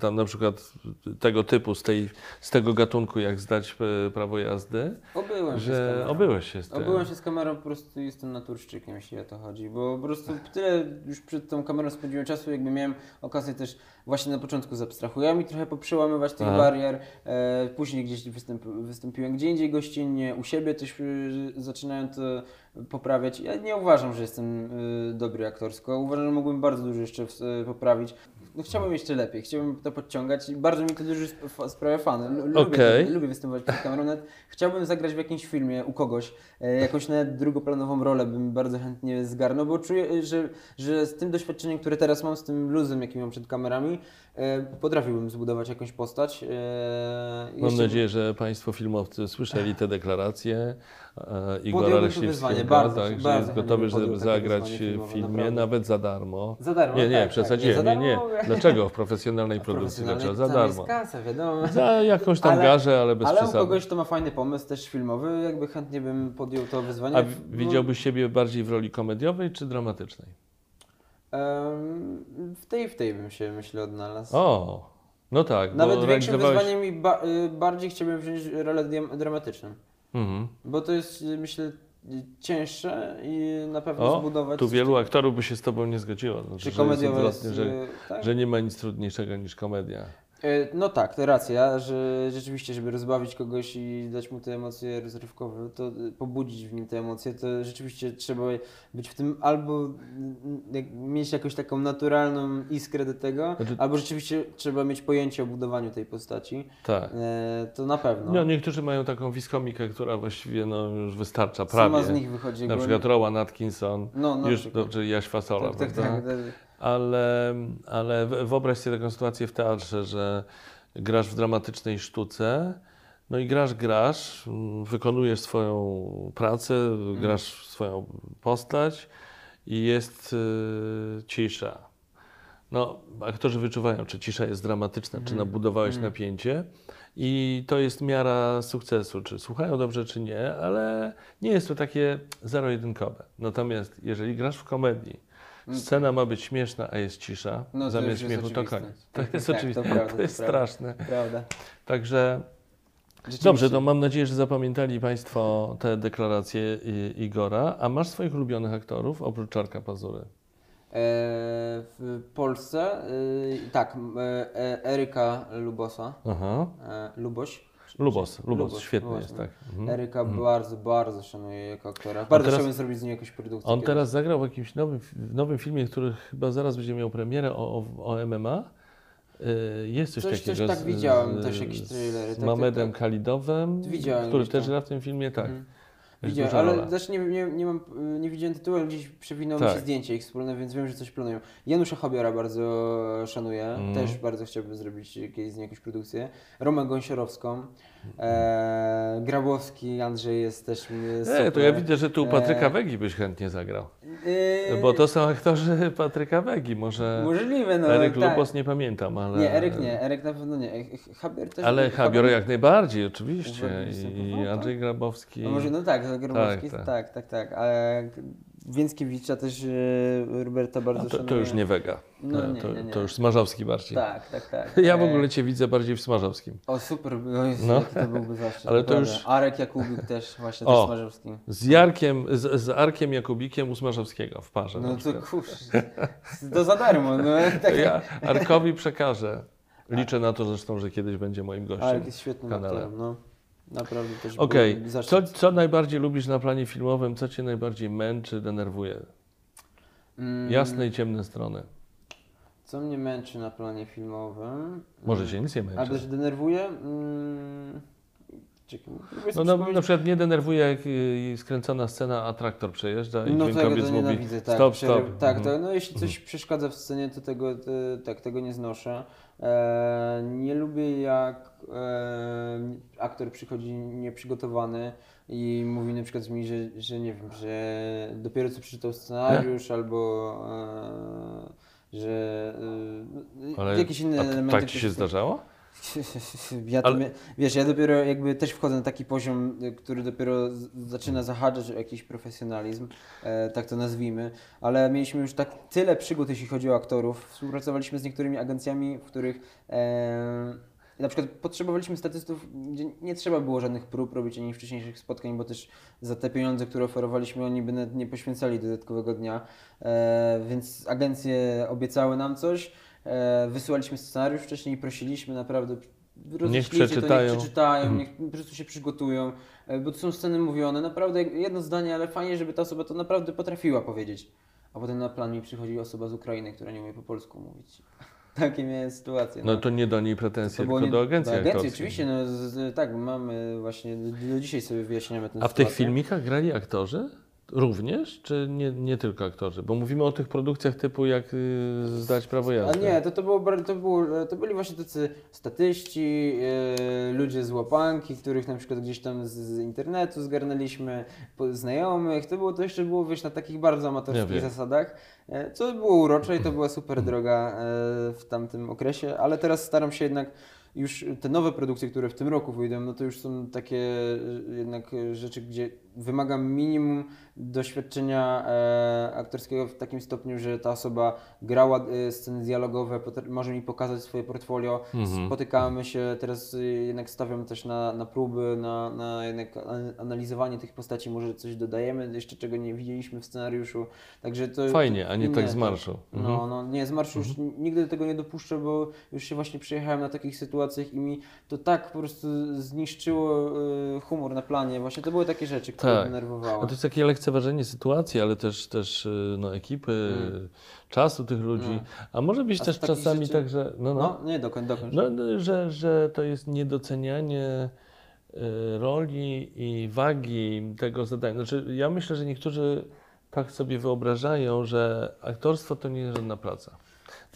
tam na przykład tego typu, z, tej, z tego gatunku, jak zdać prawo jazdy, Obyłem się z że kamerą. obyłeś się z tym. Obyłem się z kamerą, po prostu jestem naturszczykiem, jeśli o to chodzi, bo po prostu tyle już przed tą kamerą spędziłem czasu, jakby miałem okazję też właśnie na początku z abstrahujami trochę poprzełamywać tych Aha. barier, e, później gdzieś występ, wystąpiłem gdzie indziej gościnnie, u siebie też y, zaczynałem to poprawiać. Ja nie uważam, że jestem y, dobry aktorsko, uważam, że mógłbym bardzo dużo jeszcze w, y, poprawić. No, chciałbym jeszcze lepiej, chciałbym to podciągać i bardzo mi to dużo sp- sprawia fan. Lu- Lubię, Okej. lubię występować przed kamerą, nawet chciałbym zagrać w jakimś filmie u kogoś, e, jakąś nawet drugoplanową rolę bym bardzo chętnie zgarnął, bo czuję, e, że, że z tym doświadczeniem, które teraz mam, z tym luzem, jaki mam przed kamerami, e, potrafiłbym zbudować jakąś postać. E, Mam nadzieję, że Państwo filmowcy słyszeli te deklaracje. Igora Leśniewskiego, wyzwanie, bardzo, tak, że jest gotowy, żeby zagrać w filmie, nawet za darmo. Za darmo, Nie, nie, tak, przesadziłem, tak. nie, nie. mówię. Dlaczego? W profesjonalnej produkcji, dlaczego? Za darmo. Kasa, wiadomo. Za jakąś tam Ale- garzę, ale bez Ale przesady. kogoś, kto ma fajny pomysł, też filmowy, jakby chętnie bym podjął to wyzwanie. A widziałbyś siebie bardziej w roli komediowej czy dramatycznej? W tej, w tej bym się, myślę, odnalazł. O, no tak. Nawet większym realizowałeś- wyzwaniem i ba- y, bardziej chciałbym wziąć rolę dramatyczną. Mhm. Bo to jest, myślę, cięższe i na pewno O, zbudować. tu wielu aktorów by się z Tobą nie zgodziło. Znaczy, Czy że jest jest. że, y, tak? że nie ma nic trudniejszego niż komedia. Y, No tak, to racja, że rzeczywiście, żeby rozbawić kogoś i dać mu te emocje rozrywkowe, to y, pobudzić w nim te emocje, to rzeczywiście trzeba być w tym albo mieć jakąś taką naturalną iskrę do tego, Znaczy- albo rzeczywiście trzeba mieć pojęcie o budowaniu tej postaci. Tak. E, to na pewno. No, niektórzy mają taką wiskomikę, która właściwie no, już wystarcza Sama prawie. z nich wychodzi Na jakby- przykład Rowan Atkinson, No, na już, no, czy Jaś Fasola, Tak, tak, prawda? tak. tak. Ale, ale wyobraź sobie taką sytuację w teatrze, że grasz w dramatycznej sztuce, no i grasz, grasz, mm, wykonujesz swoją pracę, grasz swoją postać i jest y, cisza. No, aktorzy wyczuwają, czy cisza jest dramatyczna, czy Mhm. nabudowałeś napięcie i to jest miara sukcesu, czy słuchają dobrze, czy nie, ale nie jest to takie zero-jedynkowe. Natomiast jeżeli grasz w komedii, scena ma być śmieszna, a jest cisza. No to zamiast śmiechu to koniec. To jest tak, oczywiste, to to, prawda, to jest prawda. straszne. Prawda. Także dobrze, to mam nadzieję, że zapamiętali Państwo te deklaracje Igora. A masz swoich ulubionych aktorów oprócz Czarka Pazury? E, w Polsce, y, tak, e, e, Eryka Lubosa, Aha. e, Luboś. Lubos, Lubos, Lubos, świetny jest, no. tak. Mhm. Eryka bardzo, bardzo szanuję jako aktora. Bardzo teraz- chciałbym zrobić z niej jakąś produkcję. On kiedyś. teraz zagrał w jakimś nowym, w nowym filmie, który chyba zaraz będzie miał premierę o, o, o MMA. Y, Jest coś, Coś- coś takiego tak z, widziałem, z, też jakieś z trailery, tak, Mamedem tak, tak. Khalidowem, Widziałem który też gra w tym filmie, tak. Mhm. Widziałem, duża ale rola. też nie, nie, nie, mam, y, nie widziałem tytułu, ale gdzieś przewinęło mi Tak. się zdjęcie ich wspólne, więc wiem, że coś planują. Janusza Chabiora bardzo szanuję, Mhm. też bardzo chciałbym zrobić kiedyś z niej jakąś produkcję. Romę Gąsiorowską, e, Grabowski, Andrzej jest też super. E, to ja widzę, że tu u Patryka E, Wegi byś chętnie zagrał. e, Bo to są aktorzy Patryka Wegi. Może Możliwe, no Eryk tak. Lubos nie pamiętam, ale... Nie, Eryk nie, Eryk na pewno nie. E, Chabior też. Ale Habior jak najbardziej, oczywiście. I Andrzej Grabowski. No może no tak, Grabowski, Tak, tak, tak. tak, tak, tak, ale Więckiewicza też e, Roberta bardzo A to, to już nie wega. No E, nie, to, nie, nie. to już Smarzowski bardziej. Tak, tak, tak. Ja w E, ogóle Cię widzę bardziej w Smarzowskim. O super, no, jest, No. to byłby zaszczyt. Ale to już- Arek Jakubik też, właśnie O. też Smarzowski. Z Jarkiem, z, z Arkiem Jakubikiem u Smarzowskiego w parze. No to kurczę, to za darmo. No, tak. ja Arkowi przekażę. Liczę na to zresztą, że kiedyś będzie moim gościem. Arek jest świetnym kanale. aktorem, no. Naprawdę też Okej, co, co najbardziej lubisz na planie filmowym? Co Cię najbardziej męczy, denerwuje? Mm, Jasne i ciemne strony. Co mnie męczy na planie filmowym? Może Cię nic nie męczy. też denerwuje? Mm, No, sobie na, przykład nie denerwuje, jak y, skręcona scena, a traktor przejeżdża i No tego dźwiękowiec to mówi tak. stop, stop. Tak, Mhm. to, no jeśli coś przeszkadza w scenie, to tego, to, tak, tego nie znoszę. E, nie lubię jak e, aktor przychodzi nieprzygotowany i mówi na przykład mi, że, że nie wiem, że dopiero co przeczytał scenariusz albo e, że Ale jakieś inne a elementy. tak Ci się zdarzało? Ja Ale- wiesz, ja dopiero jakby też wchodzę na taki poziom, y, który dopiero zaczyna zahaczać o jakiś profesjonalizm, e, tak to nazwijmy, ale mieliśmy już tak tyle przygód, jeśli chodzi o aktorów. Współpracowaliśmy z niektórymi agencjami, w których e, na przykład potrzebowaliśmy statystów, gdzie nie trzeba było żadnych prób robić ani wcześniejszych spotkań, bo też za te pieniądze, które oferowaliśmy, oni by nawet nie poświęcali dodatkowego dnia, e, więc agencje obiecały nam coś. E, wysyłaliśmy scenariusz wcześniej i prosiliśmy naprawdę roześlijcie przeczytają. To, niech przeczytają, Mhm. niech po prostu się przygotują, e, bo to są sceny mówione, naprawdę jedno zdanie, ale fajnie, żeby ta osoba to naprawdę potrafiła powiedzieć. A potem na plan mi przychodzi osoba z Ukrainy, która nie umie po polsku mówić. Takie miałem sytuacje. No to nie do niej pretensje, tylko nie- do agencji do agencji, oczywiście, no, z, tak, mamy właśnie, do, dzisiaj sobie wyjaśniamy tę A w tych filmikach grali aktorzy? Również, czy nie, nie tylko aktorzy? Bo mówimy o tych produkcjach typu jak y, zdać prawo A jazdy. nie, to, to, było, to, było, to byli właśnie tacy statyści, e, ludzie z łapanki, których na przykład gdzieś tam z, z internetu zgarnęliśmy, po, znajomych. To było to jeszcze było wiesz, na takich bardzo amatorskich zasadach, e, co było urocze i to była super droga e, w tamtym okresie, ale teraz staram się jednak już te nowe produkcje, które w tym roku wyjdą, no to już są takie e, jednak e, rzeczy, gdzie wymagam minimum doświadczenia e, aktorskiego w takim stopniu, że ta osoba grała e, sceny dialogowe, może mi pokazać swoje portfolio, Mhm. spotykamy się, teraz e, jednak stawiam też na, na próby, na, na jednak an- analizowanie tych postaci, może coś dodajemy, jeszcze czego nie widzieliśmy w scenariuszu, także to... Fajnie, a nie tak z to- marszu. Mhm. No, no nie, z marszu już nigdy do tego nie dopuszczę, bo już się właśnie przyjechałem na takich sytuacjach i mi to tak po prostu zniszczyło e, humor na planie. Właśnie to były takie rzeczy, które Tak. denerwowały. No to jest takie lekceważenie sytuacji, ale też, też y, no, ekipy, Mm. czasu tych ludzi. No. A może być A też czasami rzeczy- tak, że. No, no. No, nie, dokończ, dokończ. No, no, że, że to jest niedocenianie y, roli i wagi tego zadania. Znaczy, ja myślę, że niektórzy tak sobie wyobrażają, że aktorstwo to nie jest żadna praca.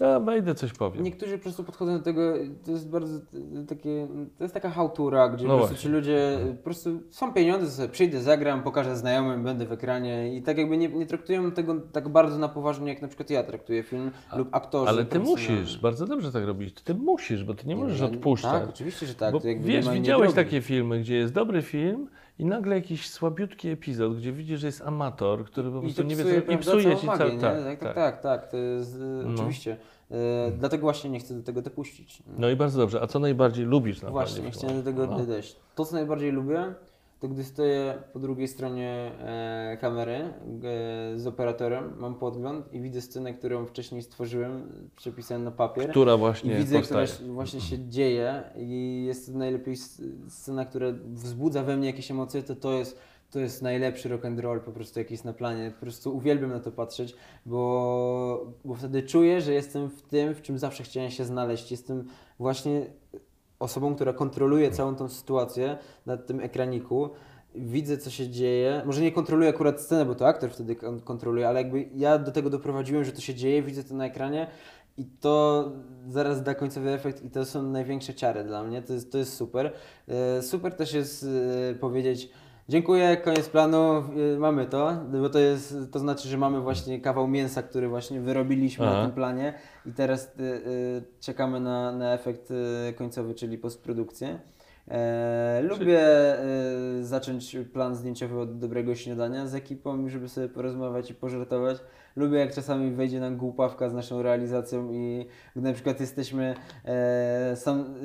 Ja wejdę, coś powiem. Niektórzy po prostu podchodzą do tego, to jest bardzo takie, to jest taka hałtura, gdzie No po prostu ci ludzie, e, po prostu są pieniądze, sobie przyjdę, zagram, pokażę znajomym, będę w ekranie i tak jakby nie, nie traktują tego tak bardzo na poważnie, jak na przykład ja traktuję film lub aktorzy. Ale ty musisz, bardzo dobrze tak robić. Ty musisz, bo ty nie możesz no, odpuszczać. Tak, oczywiście, że tak. Bo nie wiesz, widziałeś takie filmy, gdzie jest dobry film i nagle jakiś słabiutki epizod, gdzie widzisz, że jest amator, który po prostu nie wie, co i psuje ci cały... nie? Tak, tak, tak, tak. tak, to jest, e, No. oczywiście. E, dlatego właśnie nie chcę do tego dopuścić. No i bardzo dobrze. A co najbardziej lubisz na Właśnie, planie chciałem do tego No. dojść. To, co najbardziej lubię, to gdy stoję po drugiej stronie e, kamery z operatorem, mam podgląd i widzę scenę, którą wcześniej stworzyłem, przepisałem na papier. Która I właśnie widzę, powstaje. która właśnie się dzieje i jest to najlepiej scena, która wzbudza we mnie jakieś emocje, to to jest, to jest najlepszy rock and roll po prostu jaki jest na planie. Po prostu uwielbiam na to patrzeć, bo, bo wtedy czuję, że jestem w tym, w czym zawsze chciałem się znaleźć. Jestem właśnie osobą, która kontroluje całą tą sytuację na tym ekraniku. Widzę, co się dzieje. Może nie kontroluję akurat scenę, bo to aktor wtedy kon- kontroluje, ale jakby ja do tego doprowadziłem, że to się dzieje, widzę to na ekranie i to zaraz da końcowy efekt i to są największe ciary dla mnie. To jest, to jest super. E, Super też jest e, powiedzieć dziękuję, koniec planu, e, mamy to, bo to jest, to znaczy, że mamy właśnie kawał mięsa, który właśnie wyrobiliśmy Aha. na tym planie i teraz e, e, czekamy na, na efekt e, końcowy, czyli postprodukcję. E, lubię e, zacząć plan zdjęciowy od dobrego śniadania z ekipą, żeby sobie porozmawiać i pożartować. Lubię jak czasami wejdzie nam głupawka z naszą realizacją i gdy na przykład jesteśmy, e,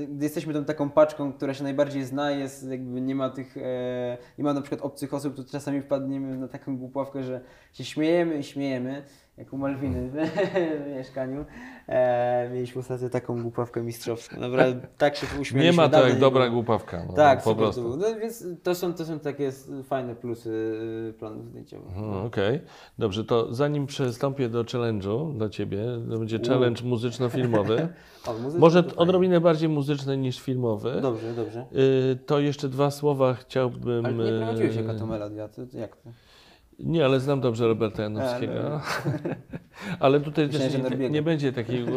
gdy jesteśmy tą taką paczką, która się najbardziej zna, jest jakby nie ma tych, e, nie ma na przykład obcych osób, to czasami wpadniemy na taką głupawkę, że się śmiejemy i śmiejemy, jak u Malwiny w mieszkaniu. E, mieliśmy ostatnio taką głupawkę mistrzowską. Naprawdę tak się uśmieliśmy. Nie ma to jak dobra głupawka. No, Tak, po prostu. No, więc to są, to są takie fajne plusy y, planów zdjęciowych. Mhm, Okej, dobrze, to zanim przystąpię do challenge'u dla Ciebie, to będzie challenge muzyczno-filmowy. O, muzyka Może odrobinę bardziej muzyczny niż filmowy. Dobrze, dobrze. Y, To jeszcze dwa słowa chciałbym. Ale nie prowadziłeś jaka y, to melodia, to, to jak to? Nie, ale znam dobrze Roberta Janowskiego. A, no. Ale tutaj też nie, nie będzie takiego.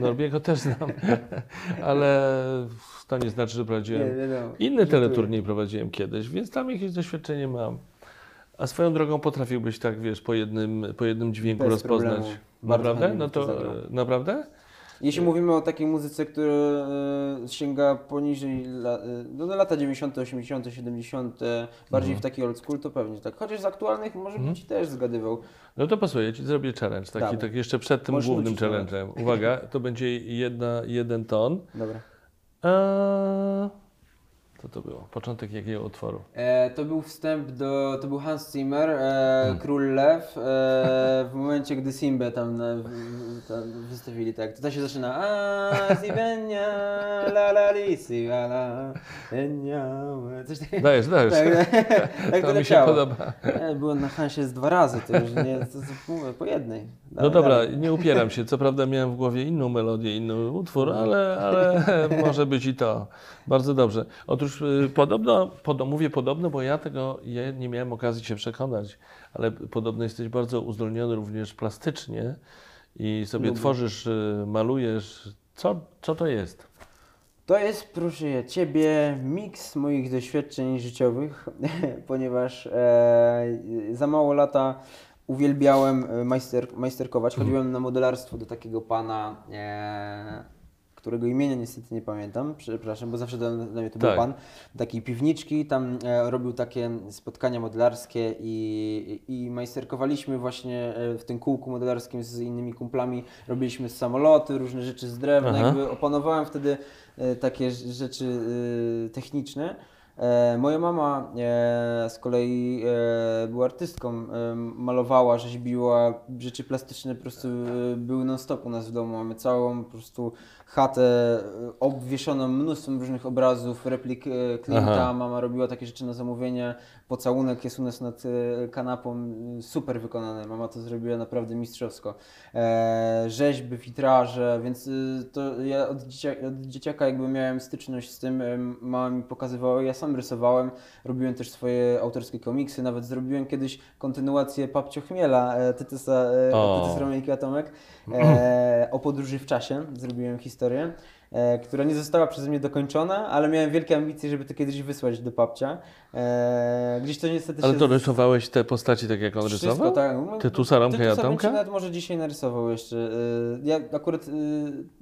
Norbiego też znam, ale to nie znaczy, że prowadziłem. wiadomo. Inny Żartuję. teleturniej prowadziłem kiedyś, więc tam jakieś doświadczenie mam. A swoją drogą potrafiłbyś tak, wiesz, po jednym, po jednym dźwięku Bez rozpoznać. problemu. Naprawdę? No to e, naprawdę? Jeśli mówimy o takiej muzyce, która e, sięga poniżej la, e, no, no, lata 90., 80., 70., e, bardziej Mhm. w taki old school, to pewnie tak. Chociaż z aktualnych może bym Ci też zgadywał. No to pasuje, ci zrobię challenge, taki, Dawaj. tak jeszcze przed tym Możesz głównym challenge'em. Uwaga, to będzie jedna, jeden ton. Dobra. Eee, co to było? Początek jakiego utworu? E, to był wstęp do, to był Hans Zimmer, e, Hmm. Król Lew, e, w momencie, gdy Simbę tam, w, tam wystawili, tak, to, się zaczyna a Sibenia, la la li, si, la la, coś takiego. Dajesz, dajesz. Tak, tak to to mi się podoba. E, byłem na Hansie z dwa razy, to już nie, to, to, po jednej. No Dalej, dobra, dalej. nie upieram się. Co prawda miałem w głowie inną melodię, inny utwór, ale, ale może być i to. Bardzo dobrze. Otóż y, podobno, podo, mówię podobno, bo ja tego ja nie miałem okazji się przekonać, ale podobno jesteś bardzo uzdolniony również plastycznie i sobie Lubię. tworzysz, y, malujesz. Co, co to jest? To jest, proszę ja Ciebie, miks moich doświadczeń życiowych, ponieważ e, za mało lata uwielbiałem e, majster, majsterkować. Chodziłem na modelarstwo do takiego pana, e, którego imienia niestety nie pamiętam, przepraszam, bo zawsze dla dla mnie to Tak. był pan. Takiej piwniczki, tam e, robił takie spotkania modelarskie i, i majsterkowaliśmy właśnie e, w tym kółku modelarskim z innymi kumplami. Robiliśmy samoloty, różne rzeczy z drewna, Aha. jakby opanowałem wtedy e, takie rzeczy e, techniczne. E, moja mama e, z kolei e, była artystką, e, malowała, rzeźbiła, rzeczy plastyczne po prostu e, były non-stop u nas w domu. Mamy całą po prostu chatę e, obwieszoną mnóstwem różnych obrazów, replik e, klienta. Aha. Mama robiła takie rzeczy na zamówienie. Pocałunek jest u nas nad e, kanapą, super wykonane. Mama to zrobiła naprawdę mistrzowsko. E, rzeźby, witraże, więc to ja od, dziecia, od dzieciaka jakby miałem styczność z tym, mama mi pokazywała, ja sam rysowałem, robiłem też swoje autorskie komiksy, nawet zrobiłem kiedyś kontynuację Papcio Chmiela, Tytusa, O. Tytus Romejki Atomek, e, o podróży w czasie, zrobiłem historię. E, która nie została przeze mnie dokończona, ale miałem wielkie ambicje, żeby to kiedyś wysłać do papcia. E, gdzieś to niestety Ale to rysowałeś te postaci tak jak on wszystko, rysował? tak. Romka i Tytusa bym Atomka? ci nawet może dzisiaj narysował jeszcze. Y, Ja akurat,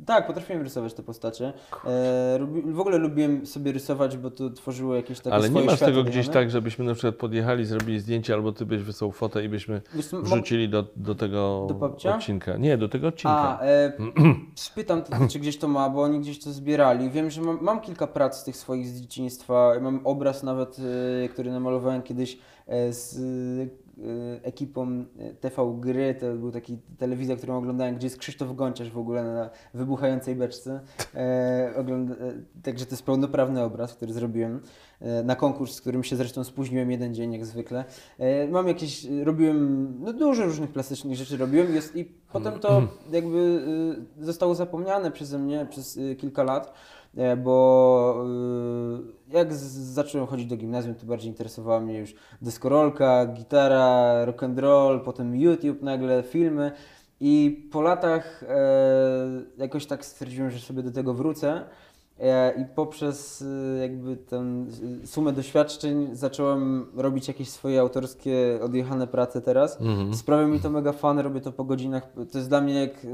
tak, potrafiłem rysować te postacie. E, W ogóle lubiłem sobie rysować, bo to tworzyło jakieś takie Ale nie masz tego gdzieś tak, żebyśmy na przykład podjechali, zrobili zdjęcie, albo ty byś wysłał fotę i byśmy wrzucili do, do tego Do odcinka. Nie, do tego odcinka. A, e, spytam, czy gdzieś to ma, bo oni gdzieś to zbierali. Wiem, że mam, mam kilka prac z tych swoich z dzieciństwa. Mam obraz nawet, e, który namalowałem kiedyś e, z ekipą e, TV Gry. To był taki telewizja, którą oglądałem, gdzie jest Krzysztof Gonciarz w ogóle na wybuchającej beczce. E, ogląda, e, także to jest pełnoprawny obraz, który zrobiłem e, na konkurs, z którym się zresztą spóźniłem jeden dzień, jak zwykle. E, mam jakieś, robiłem, no dużo różnych plastycznych rzeczy robiłem jest, i potem to jakby y, zostało zapomniane przeze mnie przez y, kilka lat, bo y, jak zacząłem chodzić do gimnazjum, to bardziej interesowała mnie już deskorolka, gitara, rock and roll, potem YouTube nagle, filmy i po latach e, jakoś tak stwierdziłem, że sobie do tego wrócę. E, I poprzez jakby tę sumę doświadczeń zacząłem robić jakieś swoje autorskie, odjechane prace teraz. Mhm. Sprawia mi to mega fan, robię to po godzinach. To jest dla mnie jak,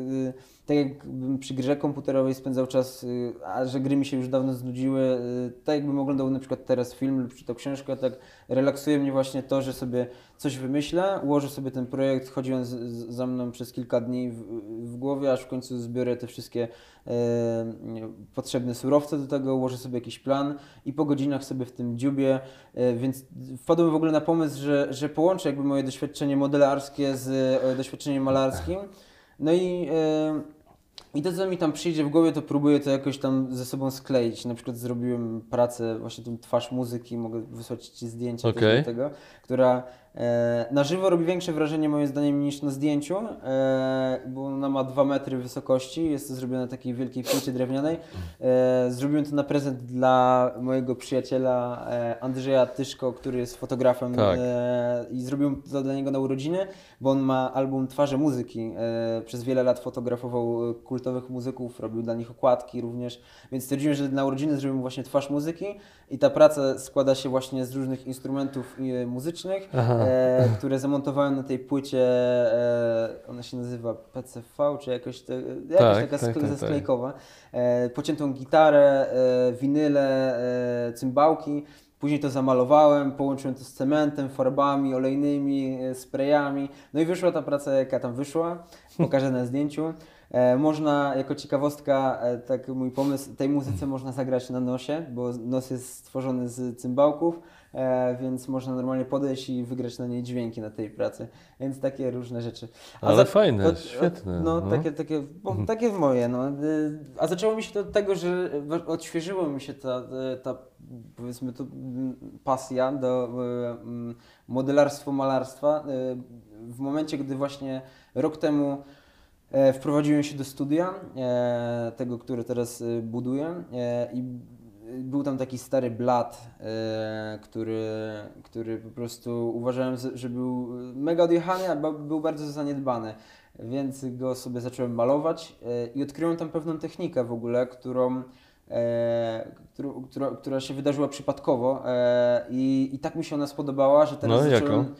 tak jakbym przy grze komputerowej spędzał czas, y, a że gry mi się już dawno znudziły, y, tak jakbym oglądał na przykład teraz film lub czytał książkę, tak relaksuje mnie właśnie to, że sobie coś wymyślę, ułożę sobie ten projekt, chodzi on za mną przez kilka dni w, w głowie, aż w końcu zbiorę te wszystkie e, potrzebne surowce do tego, ułożę sobie jakiś plan i po godzinach sobie w tym dziubie, e, więc wpadłem w ogóle na pomysł, że, że połączę jakby moje doświadczenie modelarskie z e, doświadczeniem malarskim. No i, e, i to, co mi tam przyjdzie w głowie, to próbuję to jakoś tam ze sobą skleić. Na przykład zrobiłem pracę, właśnie tą twarz muzyki, mogę wysłać Ci zdjęcia do tego, która na żywo robi większe wrażenie moim zdaniem niż na zdjęciu, e, bo ona ma 2 metry wysokości, jest to zrobione na takiej wielkiej płycie drewnianej. E, zrobiłem to na prezent dla mojego przyjaciela e, Andrzeja Tyszko, który jest fotografem Tak. e, i zrobiłem to dla niego na urodziny, bo on ma album Twarze Muzyki. E, przez wiele lat fotografował e, kultowych muzyków, robił dla nich okładki również, więc stwierdziłem, że na urodziny zrobimy właśnie Twarz Muzyki i ta praca składa się właśnie z różnych instrumentów e, muzycznych, e, które zamontowałem na tej płycie, e, ona się nazywa PCV, czy jakoś, te, jakaś Tak, taka tak, tak, tak. sklejkowa. E, pociętą gitarę, e, winyle, e, cymbałki. Później to zamalowałem, połączyłem to z cementem, farbami olejnymi, sprayami. No i wyszła ta praca, jaka tam wyszła. Pokażę na zdjęciu. E, można, jako ciekawostka, e, tak mój pomysł, tej muzyce można zagrać na nosie, bo nos jest stworzony z cymbałków, e, więc można normalnie podejść i wygrać na niej dźwięki na tej pracy. Więc takie różne rzeczy. A Ale za- fajne, od- świetne. No, no. takie, takie, bo, takie moje. No. A zaczęło mi się to od tego, że odświeżyło mi się ta, ta powiedzmy to pasja do modelarstwa, malarstwa. W momencie, gdy właśnie rok temu wprowadziłem się do studia, e, tego, które teraz y, buduję e, i był tam taki stary blat, e, który, który po prostu uważałem, że- był mega odjechany, a był bardzo zaniedbany. Więc go sobie zacząłem malować e, i odkryłem tam pewną technikę w ogóle, którą, e, która, która się wydarzyła przypadkowo e, i, i tak mi się ona spodobała, że teraz No, zacząłem... jaką?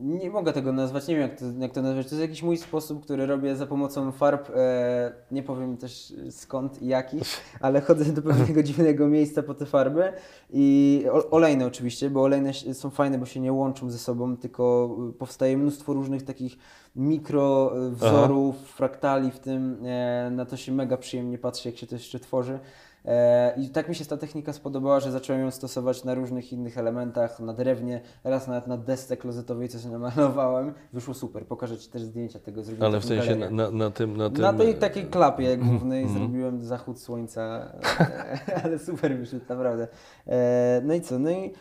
Nie mogę tego nazwać, nie wiem jak to, jak to nazwać. To jest jakiś mój sposób, który robię za pomocą farb. E, nie powiem też skąd i jakich, ale chodzę do pewnego dziwnego miejsca po te farby. I olejne oczywiście, bo olejne są fajne, bo się nie łączą ze sobą, tylko powstaje mnóstwo różnych takich mikro y, wzorów, fraktali w tym. E, na to się mega przyjemnie patrzy, jak się to jeszcze tworzy. E, I tak mi się ta technika spodobała, że zacząłem ją stosować na różnych innych elementach, na drewnie, raz nawet na desce klozetowej, co się namalowałem. Wyszło super, pokażę Ci też zdjęcia tego. zrobiłem Ale w sensie na, na, na tym... Na, tym Na tej e, takiej klapie głównej Mhm. zrobiłem zachód słońca, ale super wyszedł, naprawdę. E, No i co, no i,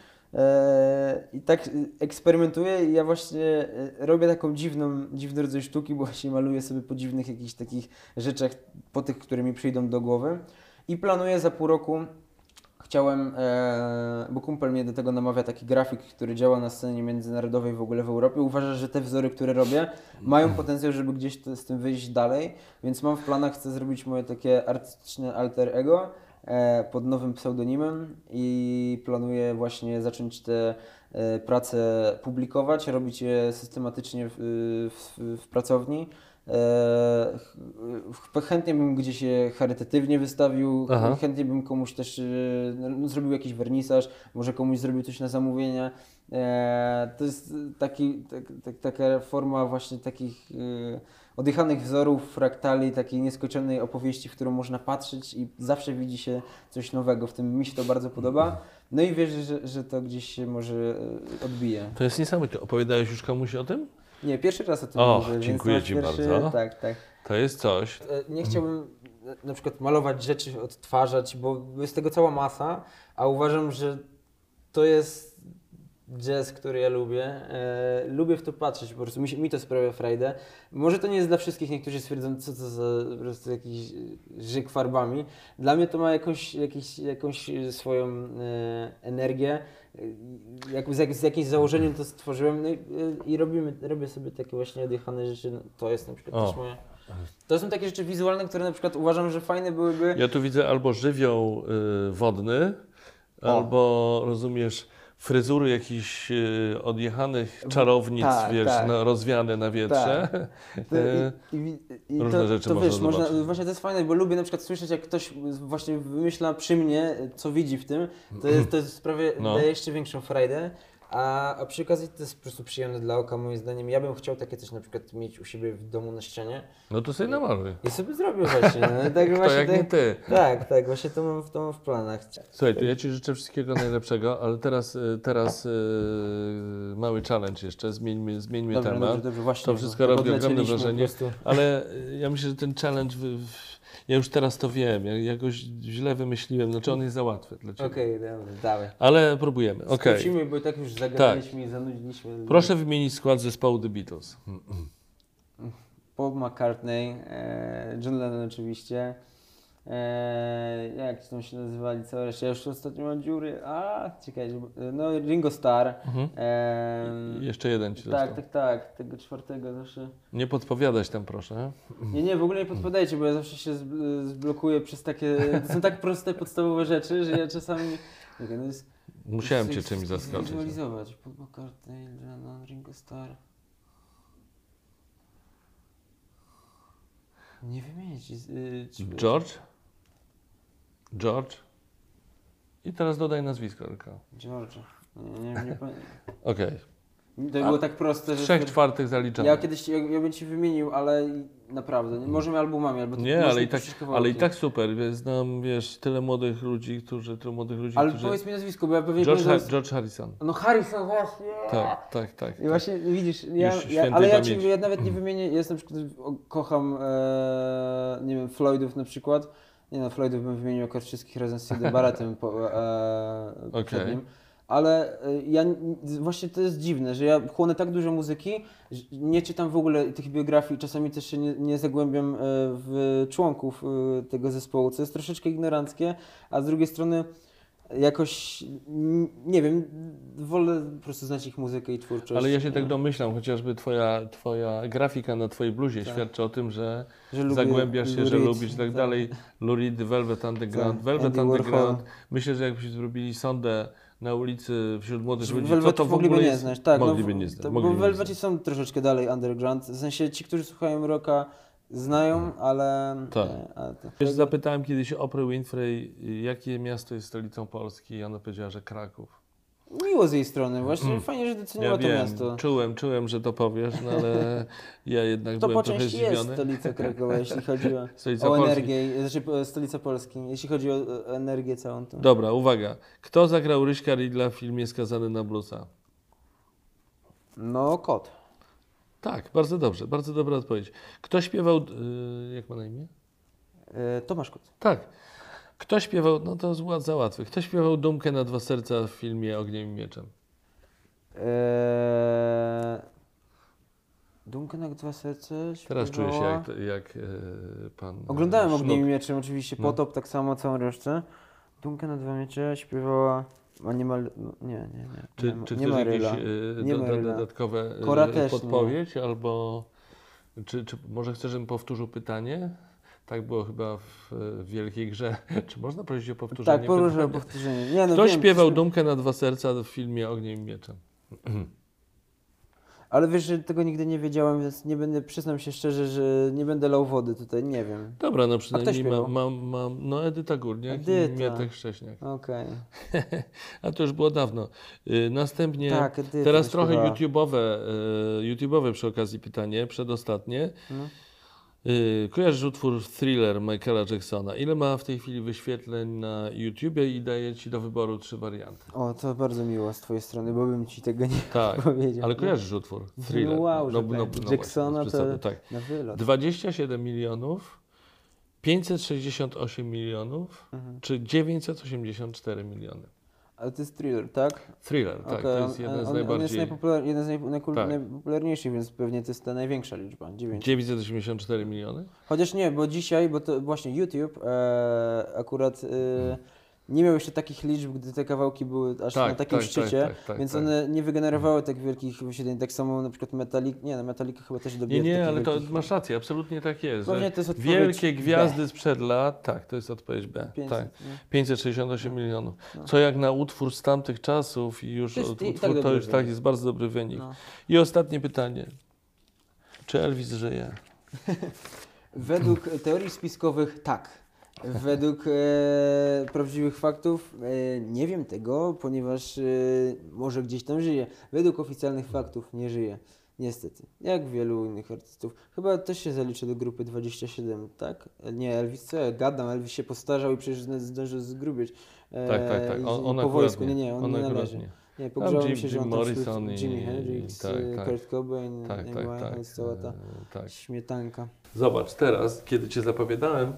i tak eksperymentuję i ja właśnie robię taką dziwną, dziwny rodzaj sztuki, bo właśnie maluję sobie po dziwnych jakichś takich rzeczach, po tych, które mi przyjdą do głowy i planuję za pół roku Chciałem, e, bo kumpel mnie do tego namawia, taki grafik, który działa na scenie międzynarodowej w ogóle w Europie. Uważa, że te wzory, które robię, mają potencjał, żeby gdzieś to, z tym wyjść dalej, więc mam w planach, chcę zrobić moje takie artystyczne alter ego e, pod nowym pseudonimem i planuję właśnie zacząć te e, prace publikować, robić je systematycznie w, w, w pracowni. E, ch- chętnie bym gdzieś je charytatywnie wystawił, Aha. chętnie bym komuś też e, no, zrobił jakiś wernisaż, może komuś zrobił coś na zamówienie. E, to jest taki, tak, tak, taka forma właśnie takich e, odjechanych wzorów, fraktali, takiej nieskończonej opowieści, w którą można patrzeć i zawsze widzi się coś nowego. W tym mi się to bardzo podoba. No i wierzę, że, że to gdzieś się może e, odbije. To jest niesamowite. Opowiadałeś już komuś o tym? Nie, pierwszy raz o tym O, mówię, dziękuję Ci pierwszy, bardzo. Tak, tak. To jest coś. E, Nie chciałbym e, na przykład malować rzeczy, odtwarzać, bo jest tego cała masa, a uważam, że to jest jazz, który ja lubię. E, lubię w to patrzeć, po prostu mi, się, mi to sprawia frajdę. Może to nie jest dla wszystkich, niektórzy stwierdzą, co to za po prostu jakiś żyk farbami. Dla mnie to ma jakąś, jakiś, jakąś swoją e, energię. E, Jak, z, z jakimś założeniem to stworzyłem no i, e, i robimy, robię sobie takie właśnie odjechane rzeczy. No, to jest na przykład O. też moja To są takie rzeczy wizualne, które na przykład uważam, że fajne byłyby. Ja tu widzę albo żywioł y, wodny, O. albo rozumiesz fryzury jakichś y, odjechanych czarownic, tak, wiesz, tak. Rozwiane na wietrze. Y, i, i, i różne to, rzeczy to można wiesz, można, właśnie to jest fajne, bo lubię na przykład słyszeć, jak ktoś właśnie wymyśla przy mnie, co widzi w tym. To jest, to jest sprawie, No. daje jeszcze większą frajdę. A, a przy okazji to jest po prostu przyjemne dla oka, moim zdaniem. Ja bym chciał takie coś na przykład mieć u siebie w domu na ścianie. No to sobie namaluj. I sobie zrobię właśnie. No, tak Kto właśnie jak tak, nie ty. Tak, tak, właśnie to mam, to mam w planach. Słuchaj, to ja Ci życzę wszystkiego najlepszego, ale teraz, y, teraz y, mały challenge jeszcze, zmieńmy, zmieńmy Dobrze, temat. dobrze, dobrze, właśnie. To wszystko robi ogromne wrażenie, ale y, ja myślę, że ten challenge, w, w, ja już teraz to wiem, ja, ja go źle wymyśliłem, znaczy on jest za łatwy dla Ciebie. Okej, dobra, dawaj. Ale próbujemy, okej. Skrócimy, bo i tak już zagadaliśmy i zanudziliśmy. Proszę wymienić skład zespołu The Beatles. Paul McCartney, e, John Lennon oczywiście. E, jak tam się nazywali całe reszta? Ja już ostatnio mam dziury. A, czekaj, no Ringo Starr. Mhm. E, I Jeszcze jeden Ci tak, został. tak, tak. Tego czwartego zawsze. Nie podpowiadać tam proszę. Nie, nie, w ogóle nie podpadajcie, bo ja zawsze się zb- zblokuję przez takie. To są tak proste, podstawowe rzeczy, że ja czasami. Czekaj, no jest, Musiałem Cię czymś zaskoczyć. Wizualizować. Paul McCartney, Lennon, Ringo Starr. Nie wymienić. y, George? George? I teraz dodaj nazwisko tylko. George. Nie, nie, nie. Okej. To było tak proste, że. Trzech czwartych zaliczamy. Ja kiedyś ja, ja bym ci wymienił, ale naprawdę. Nie, może albumami, albo Nie, ale i, tak, ale i tak super. Wiesz, Znam, wiesz, tyle młodych ludzi, którzy, tylu młodych ludzi, Ale którzy... powiedz mi nazwisko, bo ja pewnie George, powiem, Ha- że- George Harrison. No Harrison właśnie. Tak, tak, tak. I właśnie widzisz, ja, ja, ale ja, ci, ja nawet nie wymienię, ja na przykład kocham, e, nie wiem, Floydów na przykład. Nie no, Floydów bym wymienił akurat wszystkich razem z Sydney Barrettem po, e, poprzednim. Ale e, ja właśnie to jest dziwne, że ja chłonę tak dużo muzyki, nie czytam w ogóle tych biografii, czasami też się nie, nie zagłębiam e, w członków e, tego zespołu, co jest troszeczkę ignoranckie, a z drugiej strony jakoś, nie wiem, wolę po prostu znać ich muzykę i twórczość. Ale ja się tak Nie? domyślam, chociażby twoja, twoja grafika na twojej bluzie Tak. świadczy o tym, że Że lubię zagłębiasz się, Lou że lubisz i tak dalej. Lou Reed, Velvet Underground. Tak, Velvet Andy Underground. Warhol. Myślę, że jakbyśmy zrobili sondę na ulicy wśród młodych ludzi, co Velvet to w mogliby ogóle nie jest? znać, tak. Mogliby no, nie znać. to, mogliby bo nie Velveci są troszeczkę dalej underground. W sensie ci, którzy słuchają rocka znają, ale... Tak. ale to, Wiesz, zapytałem kiedyś Oprah Winfrey, jakie miasto jest stolicą Polski i ona powiedziała, że Kraków. miło z jej strony, właśnie fajnie, że doceniła Mm. Ja to wiem, miasto. czułem, czułem, że to powiesz, no ale ja jednak To byłem po trochę części jest zdziwiony. stolica Krakowa, jeśli chodzi o, Stolica o Polski. energię, znaczy stolica Polski, jeśli chodzi o energię całą tą. Dobra, uwaga. Kto zagrał Ryśka Ridla w filmie Skazany na bluesa? No, kot. Tak, bardzo dobrze, bardzo dobra odpowiedź. Kto śpiewał, y, jak ma na imię? E, Tomasz Kot. Tak. Kto śpiewał, no to jest za łatwy. Kto śpiewał Dumkę na dwa serca w filmie Ogniem i Mieczem? Eee... Dunkę na dwa serca Teraz czuję się śpiewała- jak, jak y, pan Oglądałem. Ogniem i Mieczem, oczywiście, No. Potop tak samo, całą resztę. Dunkę na dwa miecze śpiewała... A nie ma... No, nie, nie, nie. Czy, nie, ma- czy nie chcesz Maryla. jakieś y, Nie do, do, dodatkowe y, Kora nie. podpowiedź? Albo czy, czy może chcesz, żebym powtórzył pytanie? Tak było chyba w, Wielkiej Grze. Czy można prosić o powtórzenie Tak, poruszę pytania? powtórzenie. Nie, no Kto wiem, śpiewał przecież- Dumkę na dwa serca w filmie Ogniem i Mieczem? Ale wiesz, że tego nigdy nie wiedziałem, więc nie będę, przyznam się szczerze, że nie będę lał wody tutaj, nie wiem. Dobra, no przynajmniej mam, mam, mam, no Edyta Górniak Edyta. i Mietek Szcześniak. Okej. A to już było dawno. Y, Następnie, Tak, Edyta teraz trochę. YouTube'owe, y, YouTube'owe przy okazji pytanie, przedostatnie. No. Y, Kojarzysz utwór Thriller Michaela Jacksona. Ile ma w tej chwili wyświetleń na YouTubie i daję Ci do wyboru trzy warianty. O, to bardzo miło z twojej strony, bo bym ci tego nie Tak, powiedział. ale kojarzysz utwór Thriller. No wow, że tak. Jacksona właśnie, to- tak. Na wylot. 27 milionów, 568 milionów, Mhm. czy 984 miliony. Ale to jest thriller, tak? Thriller, tak, Okej, to jest on- jeden z on, On najbardziej... jest najpopular, jeden z naj, najkul, Tak. najpopularniejszych, więc pewnie to jest ta największa liczba, 9. 984 miliony? Chociaż nie, bo dzisiaj, bo to właśnie YouTube e, akurat e, nie miał jeszcze takich liczb, gdy te kawałki były aż Tak, na takim tak, tak, szczycie, tak, tak, więc tak. one nie wygenerowały tak wielkich wyświetleń. Tak samo na przykład Metalik, nie, no Metallica chyba też Nie, dobija nie, takich ale to wielkich- masz rację, absolutnie tak jest. Pewnie to jest odpowiedź Wielkie B. gwiazdy sprzed lat, tak, to jest odpowiedź B. 500, tak. nie? 568 milionów. No. Co jak na utwór z tamtych czasów i już To jest od- i tak utwór to już tak jest bardzo dobry wynik. No. I ostatnie pytanie. Czy Elvis żyje? Według teorii spiskowych tak. Według e, prawdziwych faktów e, nie wiem tego, ponieważ e, może gdzieś tam żyje. Według oficjalnych faktów nie żyje. Niestety. Jak wielu innych artystów. Chyba też się zaliczy do grupy 27, tak? Nie, Elvis, co ja gadam? Elvis się postarzał i przecież zdążył zgrubieć. E, Tak, tak, tak. On, on po wojsku. nie. Nie, on, on nie należy. nie. Nie, Jim- się, że Jim on tam Morrison i- Jimi Hendrix, tak, tak. Kurt Cobain, Tak, tak, tak. cała ta e, tak. śmietanka. Zobacz, teraz, kiedy Cię zapowiadałem,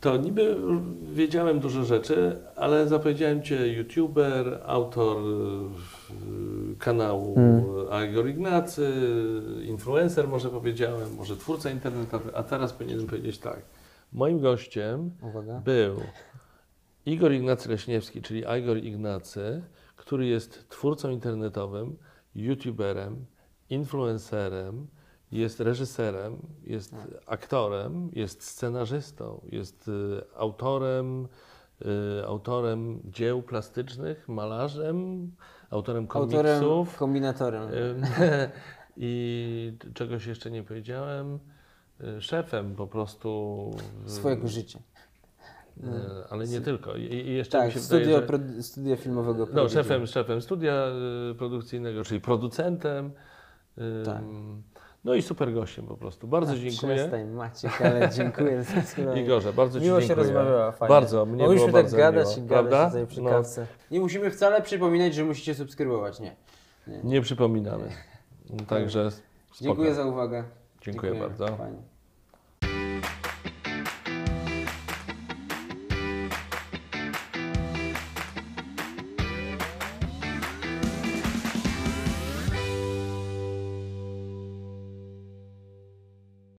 to niby wiedziałem dużo rzeczy, ale zapowiedziałem Cię youtuber, autor e, kanału Hmm. Igor Ignacy, influencer może powiedziałem, może twórca internetowy, a teraz powinienem powiedzieć tak. Moim gościem Uwaga. był Igor Ignacy Leśniewski, czyli Igor Ignacy, który jest twórcą internetowym, youtuberem, influencerem, jest reżyserem, jest aktorem, jest scenarzystą, jest y, autorem, y, autorem dzieł plastycznych, malarzem, autorem Autorem, komiksów. kombinatorem. Ym, I czegoś jeszcze nie powiedziałem. y, Szefem po prostu. y, swojego życia. y, Ale nie tylko. I, jeszcze mi Tak, się studio, wydaje, że, studia filmowego. No, szefem, szefem studia y, produkcyjnego, czyli producentem. Tak. No i super gościem po prostu. Bardzo Ach, dziękuję. Przestań Maciek, ale dziękuję. Igorze, bardzo Ci Miło się dziękuję. rozmawiała, fajnie. Bardzo, mnie Mogliśmy było tak bardzo gadać miło, i gadać prawda? tutaj przy No. kawce. Nie musimy wcale przypominać, że musicie subskrybować, nie. Nie przypominamy. Także spoko. Dziękuję za uwagę. Dziękuję bardzo. Fajnie.